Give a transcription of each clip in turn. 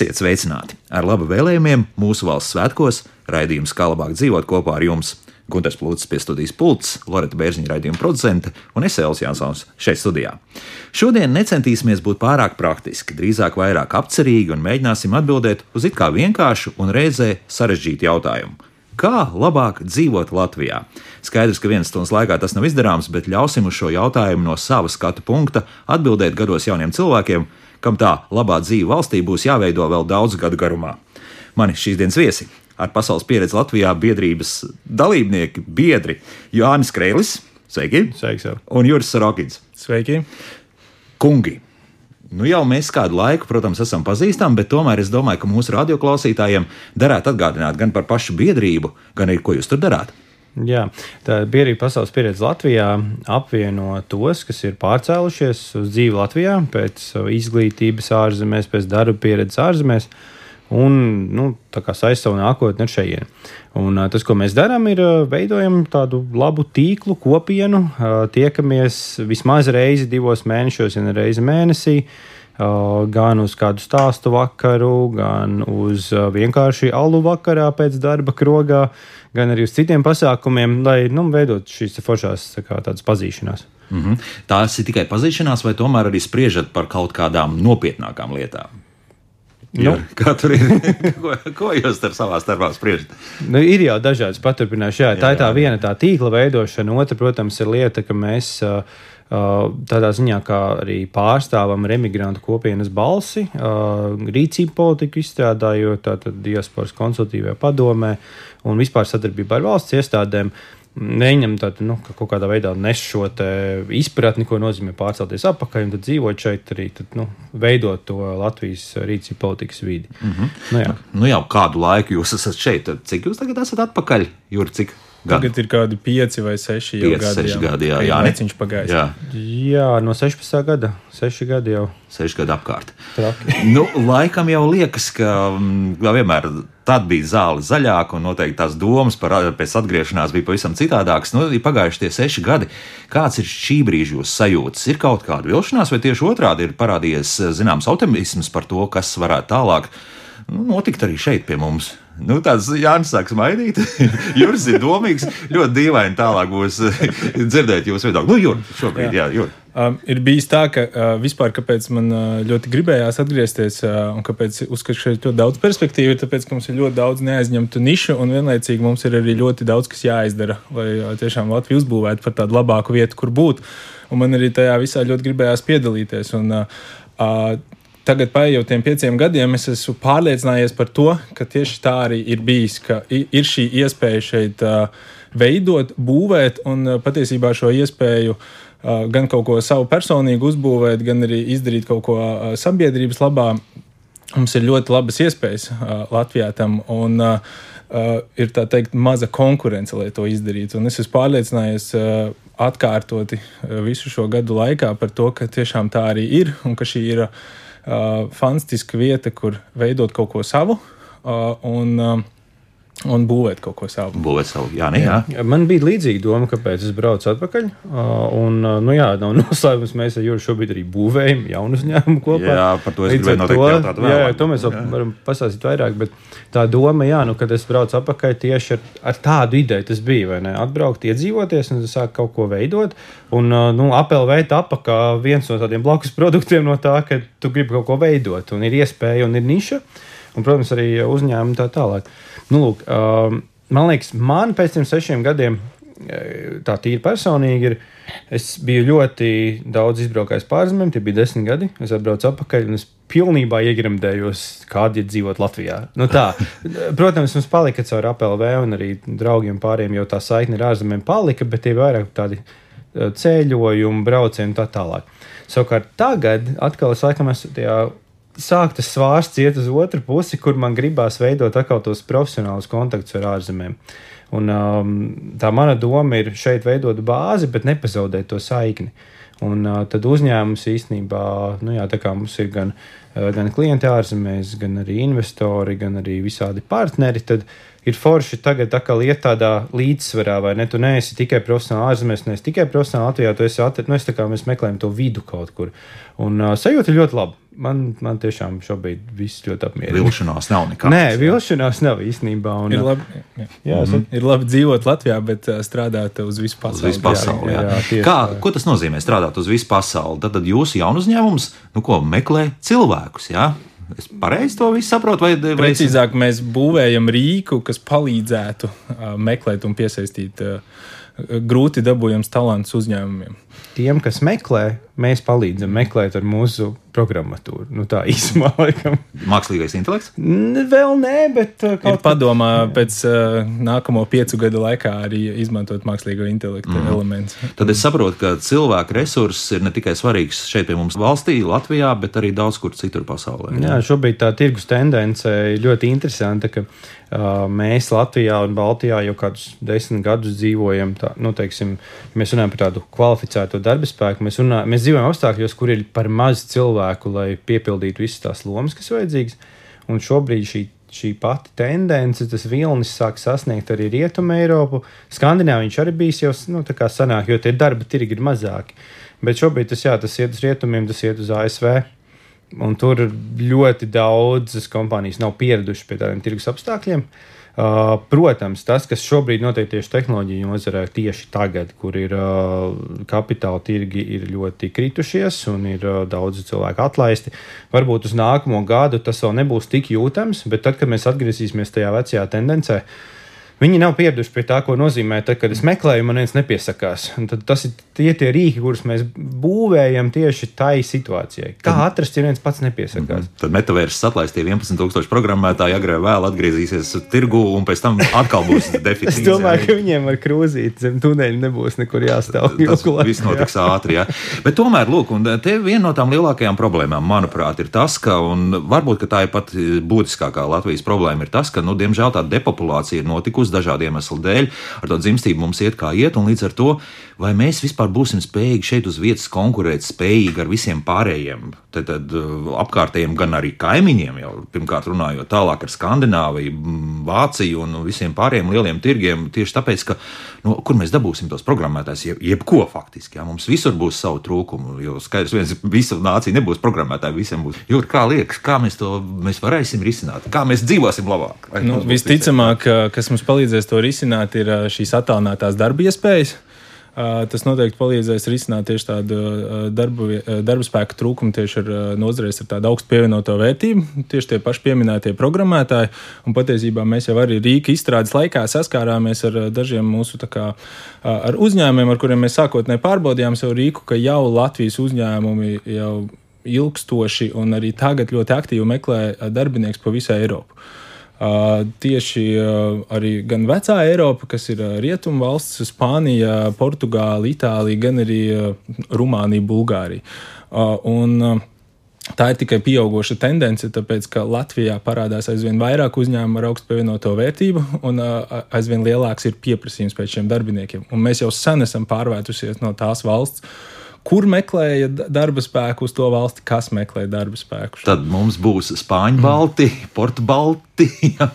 Esiet sveicināti! Ar labu vēlējumiem mūsu valsts svētkos raidījums Kā labāk dzīvot kopā ar jums. Gunārs Plūcis pie studijas pults, Lorita Bērziņa raidījuma producente un es Elsijas Jansons šeit studijā. Šodien necentīsimies būt pārāk praktiski, drīzāk vairāk apcerīgi un mēģināsim atbildēt uz it kā vienkāršu un reizē sarežģītu jautājumu. Kā labāk dzīvot Latvijā? Skaidrs, ka vienas stundas laikā tas nav izdarāms, bet ļausim uz šo jautājumu no sava skatu punkta atbildēt gados jauniem cilvēkiem, kam tā labā dzīve valstī būs jāveido vēl daudzu gadu garumā. Mani šīs dienas viesi ar pasaules pieredzi Latvijā biedrības dalībnieki, biedri Jānis Kreilis, sveiki! Sveiks, jau. Un Juris Sarokins. Sveiki! Kungi! Nu jau mēs kādu laiku, protams, esam pazīstami, bet tomēr es domāju, ka mūsu radioklausītājiem derētu atgādināt gan par pašu biedrību, gan arī ko jūs tur darāt. Jā, tā biedrība pasaules pieredze Latvijā apvieno tos, kas ir pārcēlušies uz dzīvi Latvijā pēc izglītības ārzemēs, pēc darba pieredzes ārzemēs. Un nu, tā kā saistīt savu nākotni ar šejienes. Un, tas, ko mēs darām, ir veidojam tādu labu tīklu, kopienu. Tiekamies vismaz reizi divos mēnešos, ja ne reizi mēnesī. Uh, gan uz kādu stāstu vakaru, gan uz uh, vienkārši alu vakarā pēc darba krogā, gan arī uz citiem pasākumiem, lai nu, veidotu šīs foršās kā, pazīšanās. Mm -hmm. Tās ir tikai pazīšanās, vai tomēr arī spriežat par kaut kādām nopietnākām lietām? Nu, kā tur ir? ko, ko jūs ar savā starpā spriežat? Nu, ir jau dažādas paturpināšanas. Jā, jā, tā ir tā viena tā tīkla veidošana. Otra, protams, ir lieta, ka mēs. Uh, tādā ziņā, kā arī pārstāvam remigrantu kopienas balsi, rīcību politiku izstrādājot, tātad diasporas konsultīvajā padomē un vispār sadarbībā ar valsts iestādēm. Uh, neņem tādu, nu, ka kaut kādā veidā nes šo izpratni, ko nozīmē pārcelties atpakaļ un dzīvot šeit, arī tad, nu, veidot to Latvijas rīcību politikas vidi. Mm -hmm. nu, jā. nu, jau kādu laiku jūs esat šeit, tad cik jūs tagad esat atpakaļ? Jur, cik? Gadu. Tagad ir kādi pieci vai seši pieci, gadi. Seši gadi jā, jā, neciņš pagājis. Jā. jā, no 16 gada. Seši gadi jau. Seši gadi apkārt. nu, laikam jau liekas, ka mm, vienmēr Tad bija zāle zaļāka, un noteikti tās domas par pēc atgriešanās bija pavisam citādākas. Nu, ir pagājuši tie seši gadi. Kāds ir šī brīža jūsu sajūtas? Ir kaut kāda vilšanās, vai tieši otrādi ir parādījies zināms optimisms par to, kas varētu tālāk nu, notikt arī šeit pie mums? Nu, tāds Jānis sāks mainīt. Juris ir domīgs. Ļoti dīvaini tālāk būs dzirdēt jūsu viedokli. Nu, Jur, šobrīd, jā, jā Jur. Um, ir bijis tā, ka uh, vispār man uh, ļoti gribējās atgriezties uh, un kāpēc uzskatu, ka šeit ir ļoti daudz perspektīvu, ir tāpēc, ka mums ir ļoti daudz neaizņemtu nišu un vienlaicīgi mums ir arī ļoti daudz, kas jāizdara, lai uh, tiešām Latviju uzbūvētu par tādu labāku vietu, kur būt. Un man arī tajā visā ļoti gribējās piedalīties. Un, uh, uh, Tagad, paiet tiem pieciem gadiem, es esmu pārliecinājies par to, ka tieši tā arī ir bijis, ka ir šī iespēja šeit veidot, būvēt un patiesībā šo iespēju gan kaut ko savu personīgu uzbūvēt, gan arī izdarīt kaut ko sabiedrības labā. Mums ir ļoti labas iespējas Latvijā tam, un ir tā teikt, maza konkurence, lai to izdarītu. Un es esmu pārliecinājies atkārtoti visu šo gadu laikā par to, ka tiešām tā arī ir un ka šī ir uh, fantastiska vieta, kur veidot kaut ko savu. Uh, un, uh, Un būvēt kaut ko savu. Būvēt savu, jā, ne, jā. jā. Man bija līdzīga doma, kāpēc es braucu atpakaļ. Un, nu jā, nav noslēpums, mēs ar Juru šobrīd arī būvējam jaunu uzņēmumu kopā. Jā, par to es gribēju noteikti jautāt vēl. Jā, jā, to mēs jā. varam pastāstīt vairāk, bet tā doma, jā, nu, kad es braucu atpakaļ tieši ar, ar tādu ideju, tas bija, vai ne, atbraukt, iedzīvoties un sākt kaut ko veidot. Un, nu, APLV tāpa kā viens no tādiem blakus produktiem no tā, ka tu gribi kaut ko veidot un ir iespēja un ir niša. Un, protams, arī uzņēmumi tā tālāk. Nu, lūk, um, man liekas, man pēc tam sešiem gadiem e, tā tīri personīgi ir. Es biju ļoti daudz izbraukājis pārzemēm, tie bija desmit gadi. Es atbraucu atpakaļ un es pilnībā iegremdējos, kādi ir dzīvot Latvijā. Nu tā, protams, mums palika caur APLV un arī draugiem pāriem jau tā saikne ar ārzemēm palika, bet tie vairāk tādi e, ceļojumi, braucieni un tā tālāk. Savukārt tagad atkal es laikam esmu tajā sāk tas svārsts iet uz otru pusi, kur man gribās veidot atkal tos profesionālus kontaktus ar ārzemēm. Un, um, tā mana doma ir šeit veidot bāzi, bet nepazaudēt to saikni. Un uh, tad uzņēmums īstenībā, nu jā, tā kā mums ir gan, uh, gan klienti ārzemēs, gan arī investori, gan arī visādi partneri, tad ir forši tagad atkal iet tādā līdzsvarā, vai ne? Tu neesi tikai profesionāli ārzemēs, neesi tikai profesionāli Latvijā, tu esi atrast, nu, es tā kā mēs meklējam to vidu kaut kur. Un uh, sajūta ļoti laba. Man, man tiešām šobrīd viss ļoti apmierina. Vilšanās nav nekāda. Nē, vilšanās nav īstenībā. Un, Ir labi, jā. jā, mm -hmm. ir labi dzīvot Latvijā, bet strādāt uz visu Uz pasauli. visu pasauli. Jā, jā, jā, tieši Kā, ko tas nozīmē strādāt uz visu pasauli? Tad, tad jūsu jaunu uzņēmums nu, ko, meklē cilvēkus. Jā? Es pareizi to visu saprotu, vai, vai Precīzāk, mēs būvējam rīku, kas palīdzētu uh, meklēt un piesaistīt uh, grūti dabūjams talants uzņēmumiem. Tiem, kas meklē, mēs palīdzam meklēt ar mūsu programmatūru. Nu, tā īsumā, laikam. mākslīgais intelekts? N- Vēl nē, bet uh, Ir kaut kā padomā pēc uh, nākamo piecu gadu laikā arī izmantot mākslīgo intelektu mm. elementus. Tad es saprotu, ka cilvēku resurss ir ne tikai svarīgs šeit pie mums valstī, Latvijā, bet arī daudz kur citur pasaulē. Jā, šobrīd tā tirgus tendence ir ļoti interesanta, ka uh, mēs Latvijā un Baltijā jau kādus desmit gadus dzīvojam. Tā, nu, teiksim, mēs runājam par tādu kvalificētu darba spēku. Mēs, runā, mēs dzīvojam apstākļos, kur ir par maz cilvēku, lai piepildītu visas tās lomas, kas vajadzīgas. Un šobrīd šī, šī pati tendence, tas vilnis sāk sasniegt arī Rietumu Eiropu. Skandināvija viņš arī bijis jau nu, tā kā sanāk, jo tie darba tirgi ir mazāki. Bet šobrīd tas, jā, tas iet uz rietumiem, tas iet uz ASV. Un tur ļoti daudzas kompānijas nav pieradušas pie tādiem tirgus apstākļiem. Uh, protams, tas, kas šobrīd notiek tieši tehnoloģiju nozarē, tieši tagad, kur ir uh, kapitāla tirgi ir ļoti kritušies un ir uh, daudzi cilvēki atlaisti, varbūt uz nākamo gadu tas vēl nebūs tik jūtams, bet tad, kad mēs atgriezīsimies tajā vecajā tendencē, Viņi nav pieraduši pie tā, ko nozīmē, tad, kad es meklēju, man viens nepiesakās. Un tad tas ir tie, tie rīki, kurus mēs būvējam tieši tai situācijai. Kā atrast, ja viens pats nepiesakās? Tad metavērs atlaistie 11,000 programmētāji agrāk vai vēl atgriezīsies tirgu, un pēc tam atkal būs deficīts. Es domāju, jā. ka viņiem ar krūzīti zem tuneļa nebūs nekur jāstāv. Tas viss notiks ātri. Jā. Bet tomēr, lūk, te viena no tām lielākajām problēmām, manuprāt, ir tas, ka, un varbūt ka tā ir pat būtiskākā Latvijas problēma, ir tas, ka, nu, diemžēl tā depopulācija ir notikusi dažādu iemeslu dēļ. Ar to dzimstību mums iet kā iet, un līdz ar to, vai mēs vispār būsim spējīgi šeit uz vietas konkurēt spējīgi ar visiem pārējiem, tad, tad uh, apkārtējiem, gan arī kaimiņiem, jau pirmkārt runājot tālāk ar Skandināviju, Vāciju un visiem pārējiem lieliem tirgiem, tieši tāpēc, ka, nu, kur mēs dabūsim tos programmētājus, jeb, jebko faktiski, jā, mums visur būs savu trūkumu, jo skaidrs, viens, visa nācija nebūs programmētāji, visiem būs. Jūr, kā liekas, kā mēs to mēs varēsim risināt, kā mēs dzīvosim labāk? Nu, visticamāk, ka- kas mums palīdzēs to risināt, ir šīs attālinātās darba iespējas. Tas noteikti palīdzēs risināt tieši tādu darbu, darba spēku trūkumu tieši ar nozarēs ar tādu augstu pievienoto vērtību. Tieši tie paši pieminētie programmētāji. Un patiesībā mēs jau arī Rīgas izstrādes laikā saskārāmies ar dažiem mūsu kā, ar uzņēmumiem, ar kuriem mēs sākotnēji pārbaudījām savu rīku, ka jau Latvijas uzņēmumi jau ilgstoši un arī tagad ļoti aktīvi meklē darbinieks pa visu Eiropu. Uh, tieši uh, arī gan vecā Eiropa, kas ir uh, rietumu valsts, Spānija, Portugāla, Itālija, gan arī uh, Rumānija, Bulgārija. Uh, un, uh, Tā ir tikai pieauguša tendence, tāpēc ka Latvijā parādās aizvien vairāk uzņēmumu ar augstu pievienoto vērtību, un uh, aizvien lielāks ir pieprasījums pēc šiem darbiniekiem. Un mēs jau sen esam pārvērtusies no tās valsts, kur meklēja darba spēku, uz to valsti, kas meklē darba spēku. Tad mums būs spāņu balti, portu balti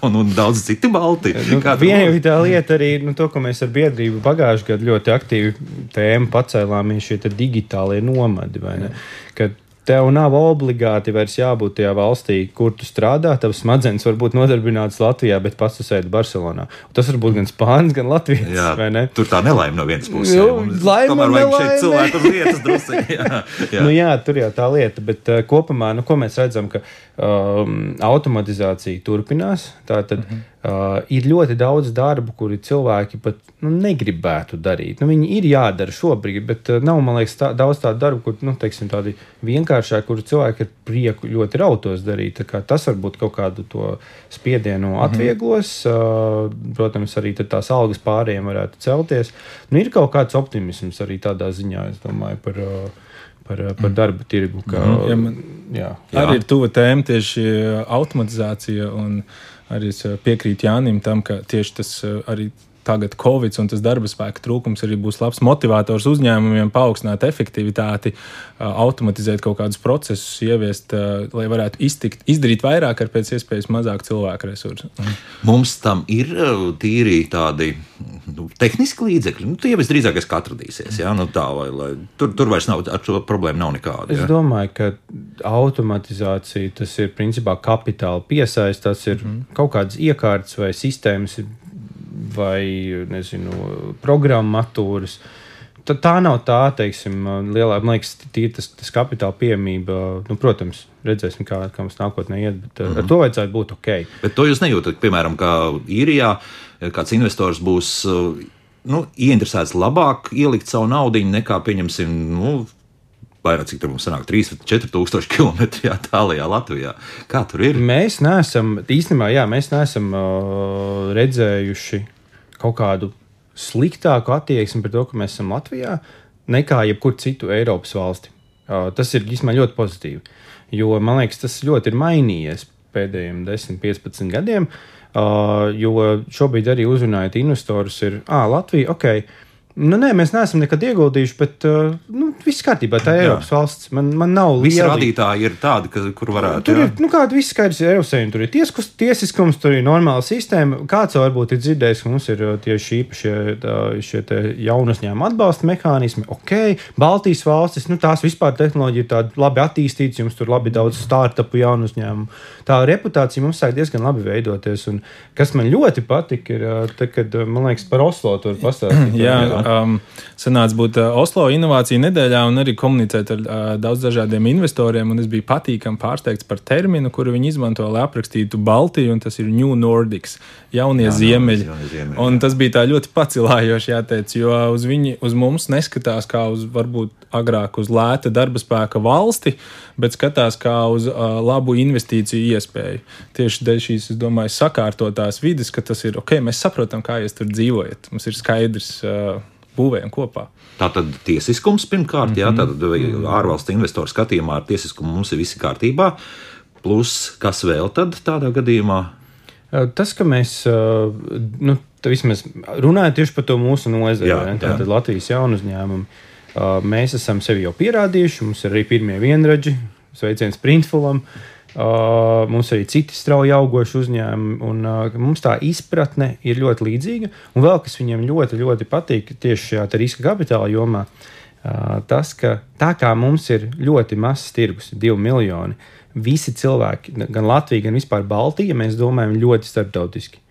un, un daudz citi balti. Nu, Viena jau tā lieta arī, nu, to, ko mēs ar biedrību pagājušajā gadā ļoti aktīvi tēmu pacēlām, ir šie te digitālie nomadi. vai ne? Kad Tev nav obligāti vairs jābūt tajā valstī, kur tu strādā. Tavs smadzenes var būt nodarbināts Latvijā, bet pats sēdi Barcelonā. Tas var būt gan Spānijas, gan Latvijas. Jā, vai ne? tur tā nelaime no vienas puses. Nu, laime tomēr vajag šeit nelaime. cilvēku uz vietas drusku. Jā, jā. Nu, jā, tur jau tā lieta, bet uh, kopumā nu, ko mēs redzam, ka um, automatizācija turpinās. Tātad mm -hmm. Uh, ir ļoti daudz darbu, kuri cilvēki pat nu, negribētu darīt. Nu, viņi ir jādara šobrīd, bet uh, nav, man liekas, tā, daudz tādu darbu, kur nu, teiksim, tādi vienkāršāki, kuru cilvēki ar prieku ļoti rautos darīt. Kā Tas varbūt kaut kādu to spiedienu atvieglos. Uh, protams, arī tās algas pārējiem varētu celties. Nu, ir kaut kāds optimisms arī tādā ziņā, es domāju, par. Uh, Par, uh, par darba tirgu. Ka, Ja man- jā, Jā. Arī ir tuva tēma tieši uh, automatizācija, un arī es uh, piekrītu Jānim tam, ka tieši tas uh, arī tagad Covid un tas darba spēka trūkums arī būs labs motivators uzņēmumiem paaugstināt efektivitāti, automatizēt kaut kādus procesus, ieviest, lai varētu iztikt, izdarīt vairāk ar pēc iespējas mazāk cilvēku resursu. Mums tam ir tīri tādi nu, tehniski līdzekļi. Nu, tie visdrīzākais, ka atradīsies. Ja? Nu, tā, lai, lai, tur, tur vairs nav, ar šo problēmu nav nekāda. Ja? Es domāju, ka automatizācija tas ir principā kapitāla piesaistīts, tas ir mm. kaut kādas iekārtas vai sistēmas vai nezinu, programmatūras. Tad tā nav tā, teiksim, lielā, man liekas, tas, tas kapitāla piemība. Nu, protams, redzēsim, kā, kā mums nākotnē iet, bet mm -hmm. ar mhm. to vajadzētu būt ok. Bet to jūs nejūtat, piemēram, kā īrijā, kāds investors būs nu, ieinteresēts labāk ielikt savu naudu nekā, pieņemsim, nu, vairāk, cik tur mums sanāk, 3 vai 4 tūkstoši km tālākajā Latvijā. Kā tur ir? Mēs neesam, īstenībā, jā, mēs neesam uh, redzējuši kaut kādu sliktāku attieksmi pret to, ka mēs esam Latvijā, nekā jebkur citu Eiropas valsti. Uh, tas ir īstenībā ļoti pozitīvi, jo man liekas, tas ļoti ir mainījies pēdējiem 10, 15 gadiem. Uh, jo šobrīd arī uzrunājot investorus, ir ah, Latvija, ok, Nu, nē, mēs neesam nekad ieguldījuši, bet uh, nu, viss kārtībā. Tā ir Eiropas valsts. Man, man nav Visi lieli... rādītāji ir tādi, ka, kur varētu. Tur jā. ir nu, kāda viss skaidrs, ir Eiropas Savienība. Tur ir tieskus, tiesiskums, tur ir normāla sistēma. Kāds varbūt ir dzirdējis, ka mums ir uh, tieši īpašie šie jaunu uzņēmumu atbalsta mehānismi. Ok, Baltijas valstis, nu, tās vispār tehnoloģija ir tāda labi attīstīta, jums tur labi daudz startupu jaunu uzņēmumu. Tā reputācija mums sāk diezgan labi veidoties. Un, kas man ļoti patika, ir, uh, te, kad man liekas par Oslo tur pastāstīt. Um, sanāca būt uh, Oslo inovāciju nedēļā un arī komunicēt ar uh, daudz dažādiem investoriem. Es biju patīkami pārsteigts par terminu, kuru viņi izmanto, lai aprakstītu Baltiju, un tas ir New Nordics, jaunie jā, ziemeļi. Jaunie ziemeļi un tas bija tā ļoti pacilājoši jāteic, jo uz, viņi, uz mums neskatās kā uz varbūt agrāk uz lēta darba spēka valsti, bet skatās kā uz uh, labu investīciju iespēju. Tieši dēļ šīs, es domāju, sakārtotās vidas, ka tas ir ok, mēs saprotam, kā jūs tur dzīvojat. Mums ir skaidrs. Uh, būvējam kopā. Tā tad tiesiskums pirmkārt, mm -hmm. jā, tad ārvalstu investoru skatījumā ar tiesiskumu mums ir viss kārtībā. Plus, kas vēl tad tādā gadījumā? Tas, ka mēs, nu, vismaz runājot tieši par to mūsu nozari, tātad Latvijas jaunu uzņēmumu, mēs esam sevi jau pierādījuši, mums ir arī pirmie vienradži, sveiciens Printfulam. Uh, Uh, mums arī citi strauji augoši uzņēmumi, un uh, mums tā izpratne ir ļoti līdzīga. Un vēl kas viņiem ļoti, ļoti patīk tieši šajā riska kapitāla jomā, uh, tas, ka tā kā mums ir ļoti mazs tirgus, divi miljoni, visi cilvēki, gan Latvija, gan vispār Baltija, mēs domājam ļoti starptautiski.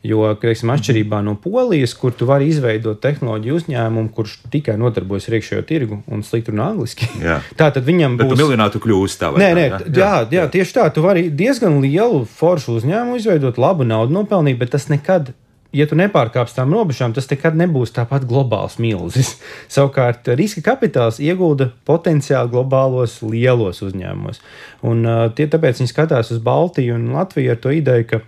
Jo, teiksim, atšķirībā no Polijas, kur tu vari izveidot tehnoloģiju uzņēmumu, kurš tikai nodarbojas ar iekšējo tirgu un slikti runā angliski, tā tad viņam būs. Bet miljonātu kļūst tā, nē, nē, tā, jā? Jā, jā, jā, tieši tā. Tu vari diezgan lielu foršu uzņēmumu izveidot, labu naudu nopelnīt, bet tas nekad ja tu nepārkāpsi tām robežām, tas nekad nebūs tāpat globāls milzis. Savukārt, riska kapitāls iegulda potenciāli globālos lielos uzņēmumos. Un, tie, tāpēc viņi skatās uz Baltiju un Latviju ar to ideju, ka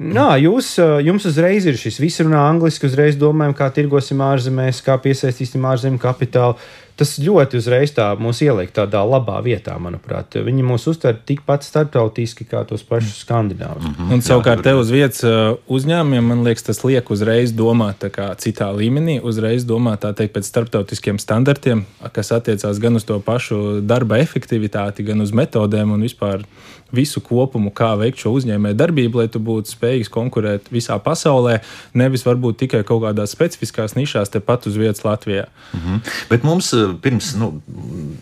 Jā, jūs, jums uzreiz ir šis viss runā angliski, uzreiz domājam, kā tirgosim ārzemēs, kā piesaistīsim ārzemju kapitālu. Tas ļoti uzreiz tā mūs ieliek tādā labā vietā, manuprāt. Viņi mūs uztver tikpat starptautiski kā tos pašus skandināvus. Mm -hmm. Un savukārt te uz vietas uzņēmumiem, man liekas, tas liek uzreiz domāt citā līmenī, uzreiz domāt teikt, pēc starptautiskiem standartiem, kas attiecās gan uz to pašu darba efektivitāti, gan uz metodēm un vispār visu kopumu, kā veikt šo uzņēmēju darbību, lai tu būtu spējīgs konkurēt visā pasaulē, nevis varbūt tikai kaut kādās specifiskās nišās, tepat uz vietas Latvijā. Mm -hmm. Bet mums eh, pirms nu,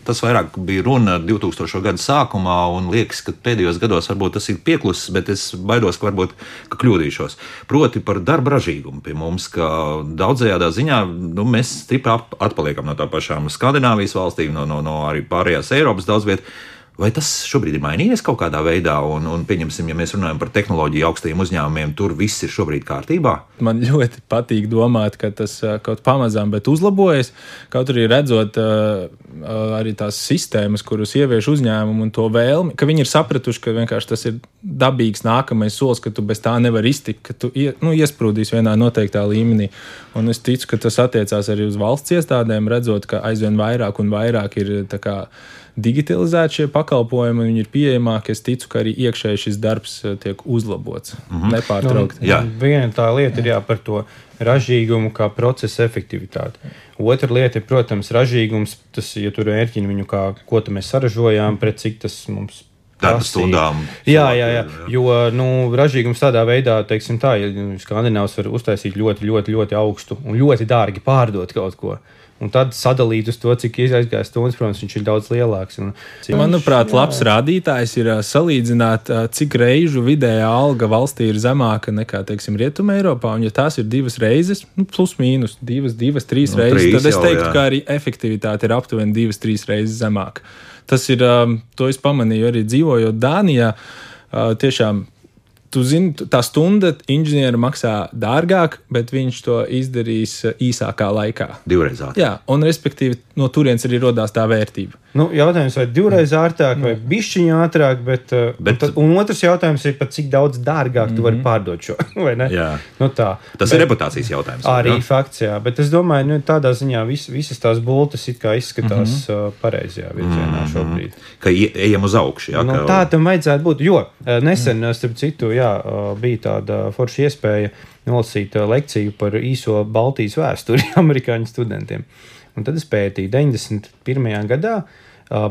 tas vairāk bija runa 2000. gada sākumā, un liekas, ka pēdējos gados varbūt tas ir pieklusis, bet es baidos, ka varbūt ka kļūdīšos. Proti par darba ražīgumu pie mums, ka daudzajā ziņā nu, mēs stipri atpaliekam no tā pašām Skandināvijas valstīm, no, no, no arī pārējās Eiropas daudz vietas. Vai tas šobrīd ir mainījies kaut kādā veidā? Un, un pieņemsim, ja mēs runājam par tehnoloģiju augstajiem uzņēmumiem, tur viss ir šobrīd kārtībā. Man ļoti patīk domāt, ka tas kaut pamazām uzlabojas. Kaut arī redzot arī tās sistēmas, kuras ievieš uzņēmumu un to vēlmi, ka viņi ir sapratuši, ka vienkārši tas ir dabīgs nākamais solis, ka tu bez tā nevari iztikt, ka tu nu, iesprūdīsi vienā noteiktā līmenī. Un es ticu, ka tas attiecās arī uz valsts iestādēm, redzot, ka aizvien vairāk un vairāk ir tā kā digitalizēti šie pakalpojumi, viņi ir pieejamāki. Es ticu, ka arī iekšēji šis darbs eh, tiek uzlabots mm -hmm. nepārtraukti. Jā. Viena tā lieta ir jā, par to ražīgumu kā procesa efektivitāti. Otra lieta ir, protams, ražīgums. Tas, ja tur ērķina viņu, kā, ko mēs saražojām, pret cik tas mums darba stundām. Jā, jā, jā. Jo nu, ražīgums tādā veidā, teiksim, tā, ja skandināvs var uztaisīt ļoti, ļoti, ļoti augstu un ļoti dārgi pārdot kaut ko. Un tad sadalīt uz to, cik aizgāja stundas, protams, viņš ir daudz lielāks. Un, cik Manuprāt, viņš, labs rādītājs ir salīdzināt, cik reižu vidējā alga valstī ir zemāka nekā, teiksim, Rietumē, Eiropā. Un, ja tās ir divas reizes, nu, plus mīnus, divas, divas trīs nu, reizes, trīs tad es teiktu, jau, ka arī efektivitāte ir aptuveni divas, trīs reizes zemāka. Tas ir, to es pamanīju arī dzīvojot Dānijā. Tiešām Tu zini, tā stunda inženierim maksā dārgāk, bet viņš to izdarīs īsākā laikā. Divreiz ātrāk. Jā, un respektīvi no turienes arī radās tā vērtība. Nu, jautājums, vai divreiz ātrāk, vai bišķiņā ātrāk, bet, uh, bet... Un, tad, un otrs jautājums ir, cik daudz dārgāk mm -hmm. tu vari mhm. pārdot šo. Nu, tā. Tas bet, ir reputācijas jautājums. Arī jā? fakts, jā, bet es domāju, nu, tādā ziņā vis, visas tās bultas izskatās mm -hmm. pareizajā virzienā mm -hmm. šobrīd. Ka ejam uz augšu. Jā, nu, ka... Tā tam vajadzētu būt, jo nesen, mm. starp citu, jā, bija tāda forša iespēja nolasīt lekciju par īso Baltijas vēsturi amerikāņu studentiem. Un tad es pētīju, 91. gadā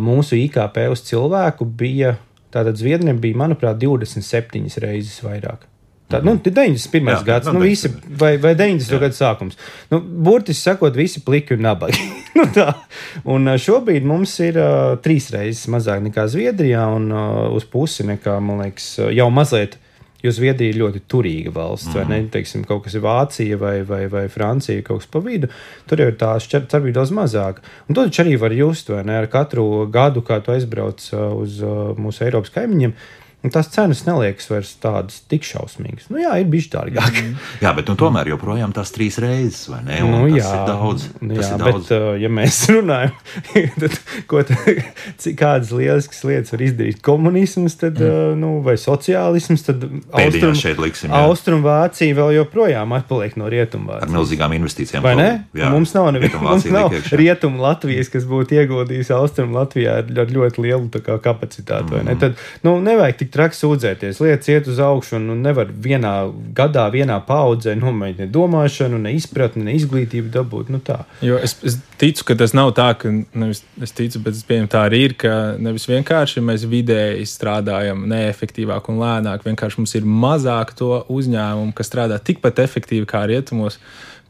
mūsu IKP uz cilvēku bija, tātad Zviedrijam bija, manuprāt, 27 reizes vairāk. Tā, nu, 91. Jā, gads, nu, visi, vai, vai 90. Jā. gada sākums. Nu, burtiski sakot, visi pliki un nabagi. nu, tā. un šobrīd mums ir uh, trīs reizes mazāk nekā Zviedrijā, un uh, uz pusi nekā, man liekas, jau mazliet Jo Zviedrija ir ļoti turīga valsts, mm. vai ne? Mhm. Teiksim, kaut kas ir Vācija vai, vai, vai Francija, kaut kas pa vidu. Tur jau ir tā starpība daudz mazāka. Un to taču arī var just, vai ne? Ar katru gadu, kā tu aizbrauc uh, uz uh, mūsu Eiropas kaimiņiem, Un tās cenas neliekas vairs tādas tik šausmīgas. Nu, jā, ir bijis dārgāk. Mm. jā, bet nu, tomēr joprojām tās trīs reizes, vai ne? Un nu, jā, tas ir daudz. Tas jā, ir daudz. bet, uh, ja mēs runājam, tad ko cik kādas lieliskas lietas var izdarīt komunisms, tad, mm. uh, nu, vai sociālisms, tad Austrum, šeit liksim. Jā. Austrumvācija vēl joprojām atpaliek no Rietumvācijas. Ar milzīgām investīcijām. Vai ne? Jā, mums nav neviena Rietum Latvijas, kas būtu ieguldījis Austrum Latvijā ar ļoti lielu kā, kapacitāti, vai ne? Mm. Tad, nu, nevajag tik tik traki sūdzēties. Lietas iet uz augšu, un nu, nevar vienā gadā, vienā paudzē nomēģināt ne domāšanu, ne izpratni, ne izglītību dabūt. Nu, tā. jo es, es ticu, ka tas nav tā, ka nevis es ticu, bet es pieņemu tā arī ir, ka nevis vienkārši mēs vidēji strādājam neefektīvāk un lēnāk, vienkārši mums ir mazāk to uzņēmumu, kas strādā tikpat efektīvi kā rietumos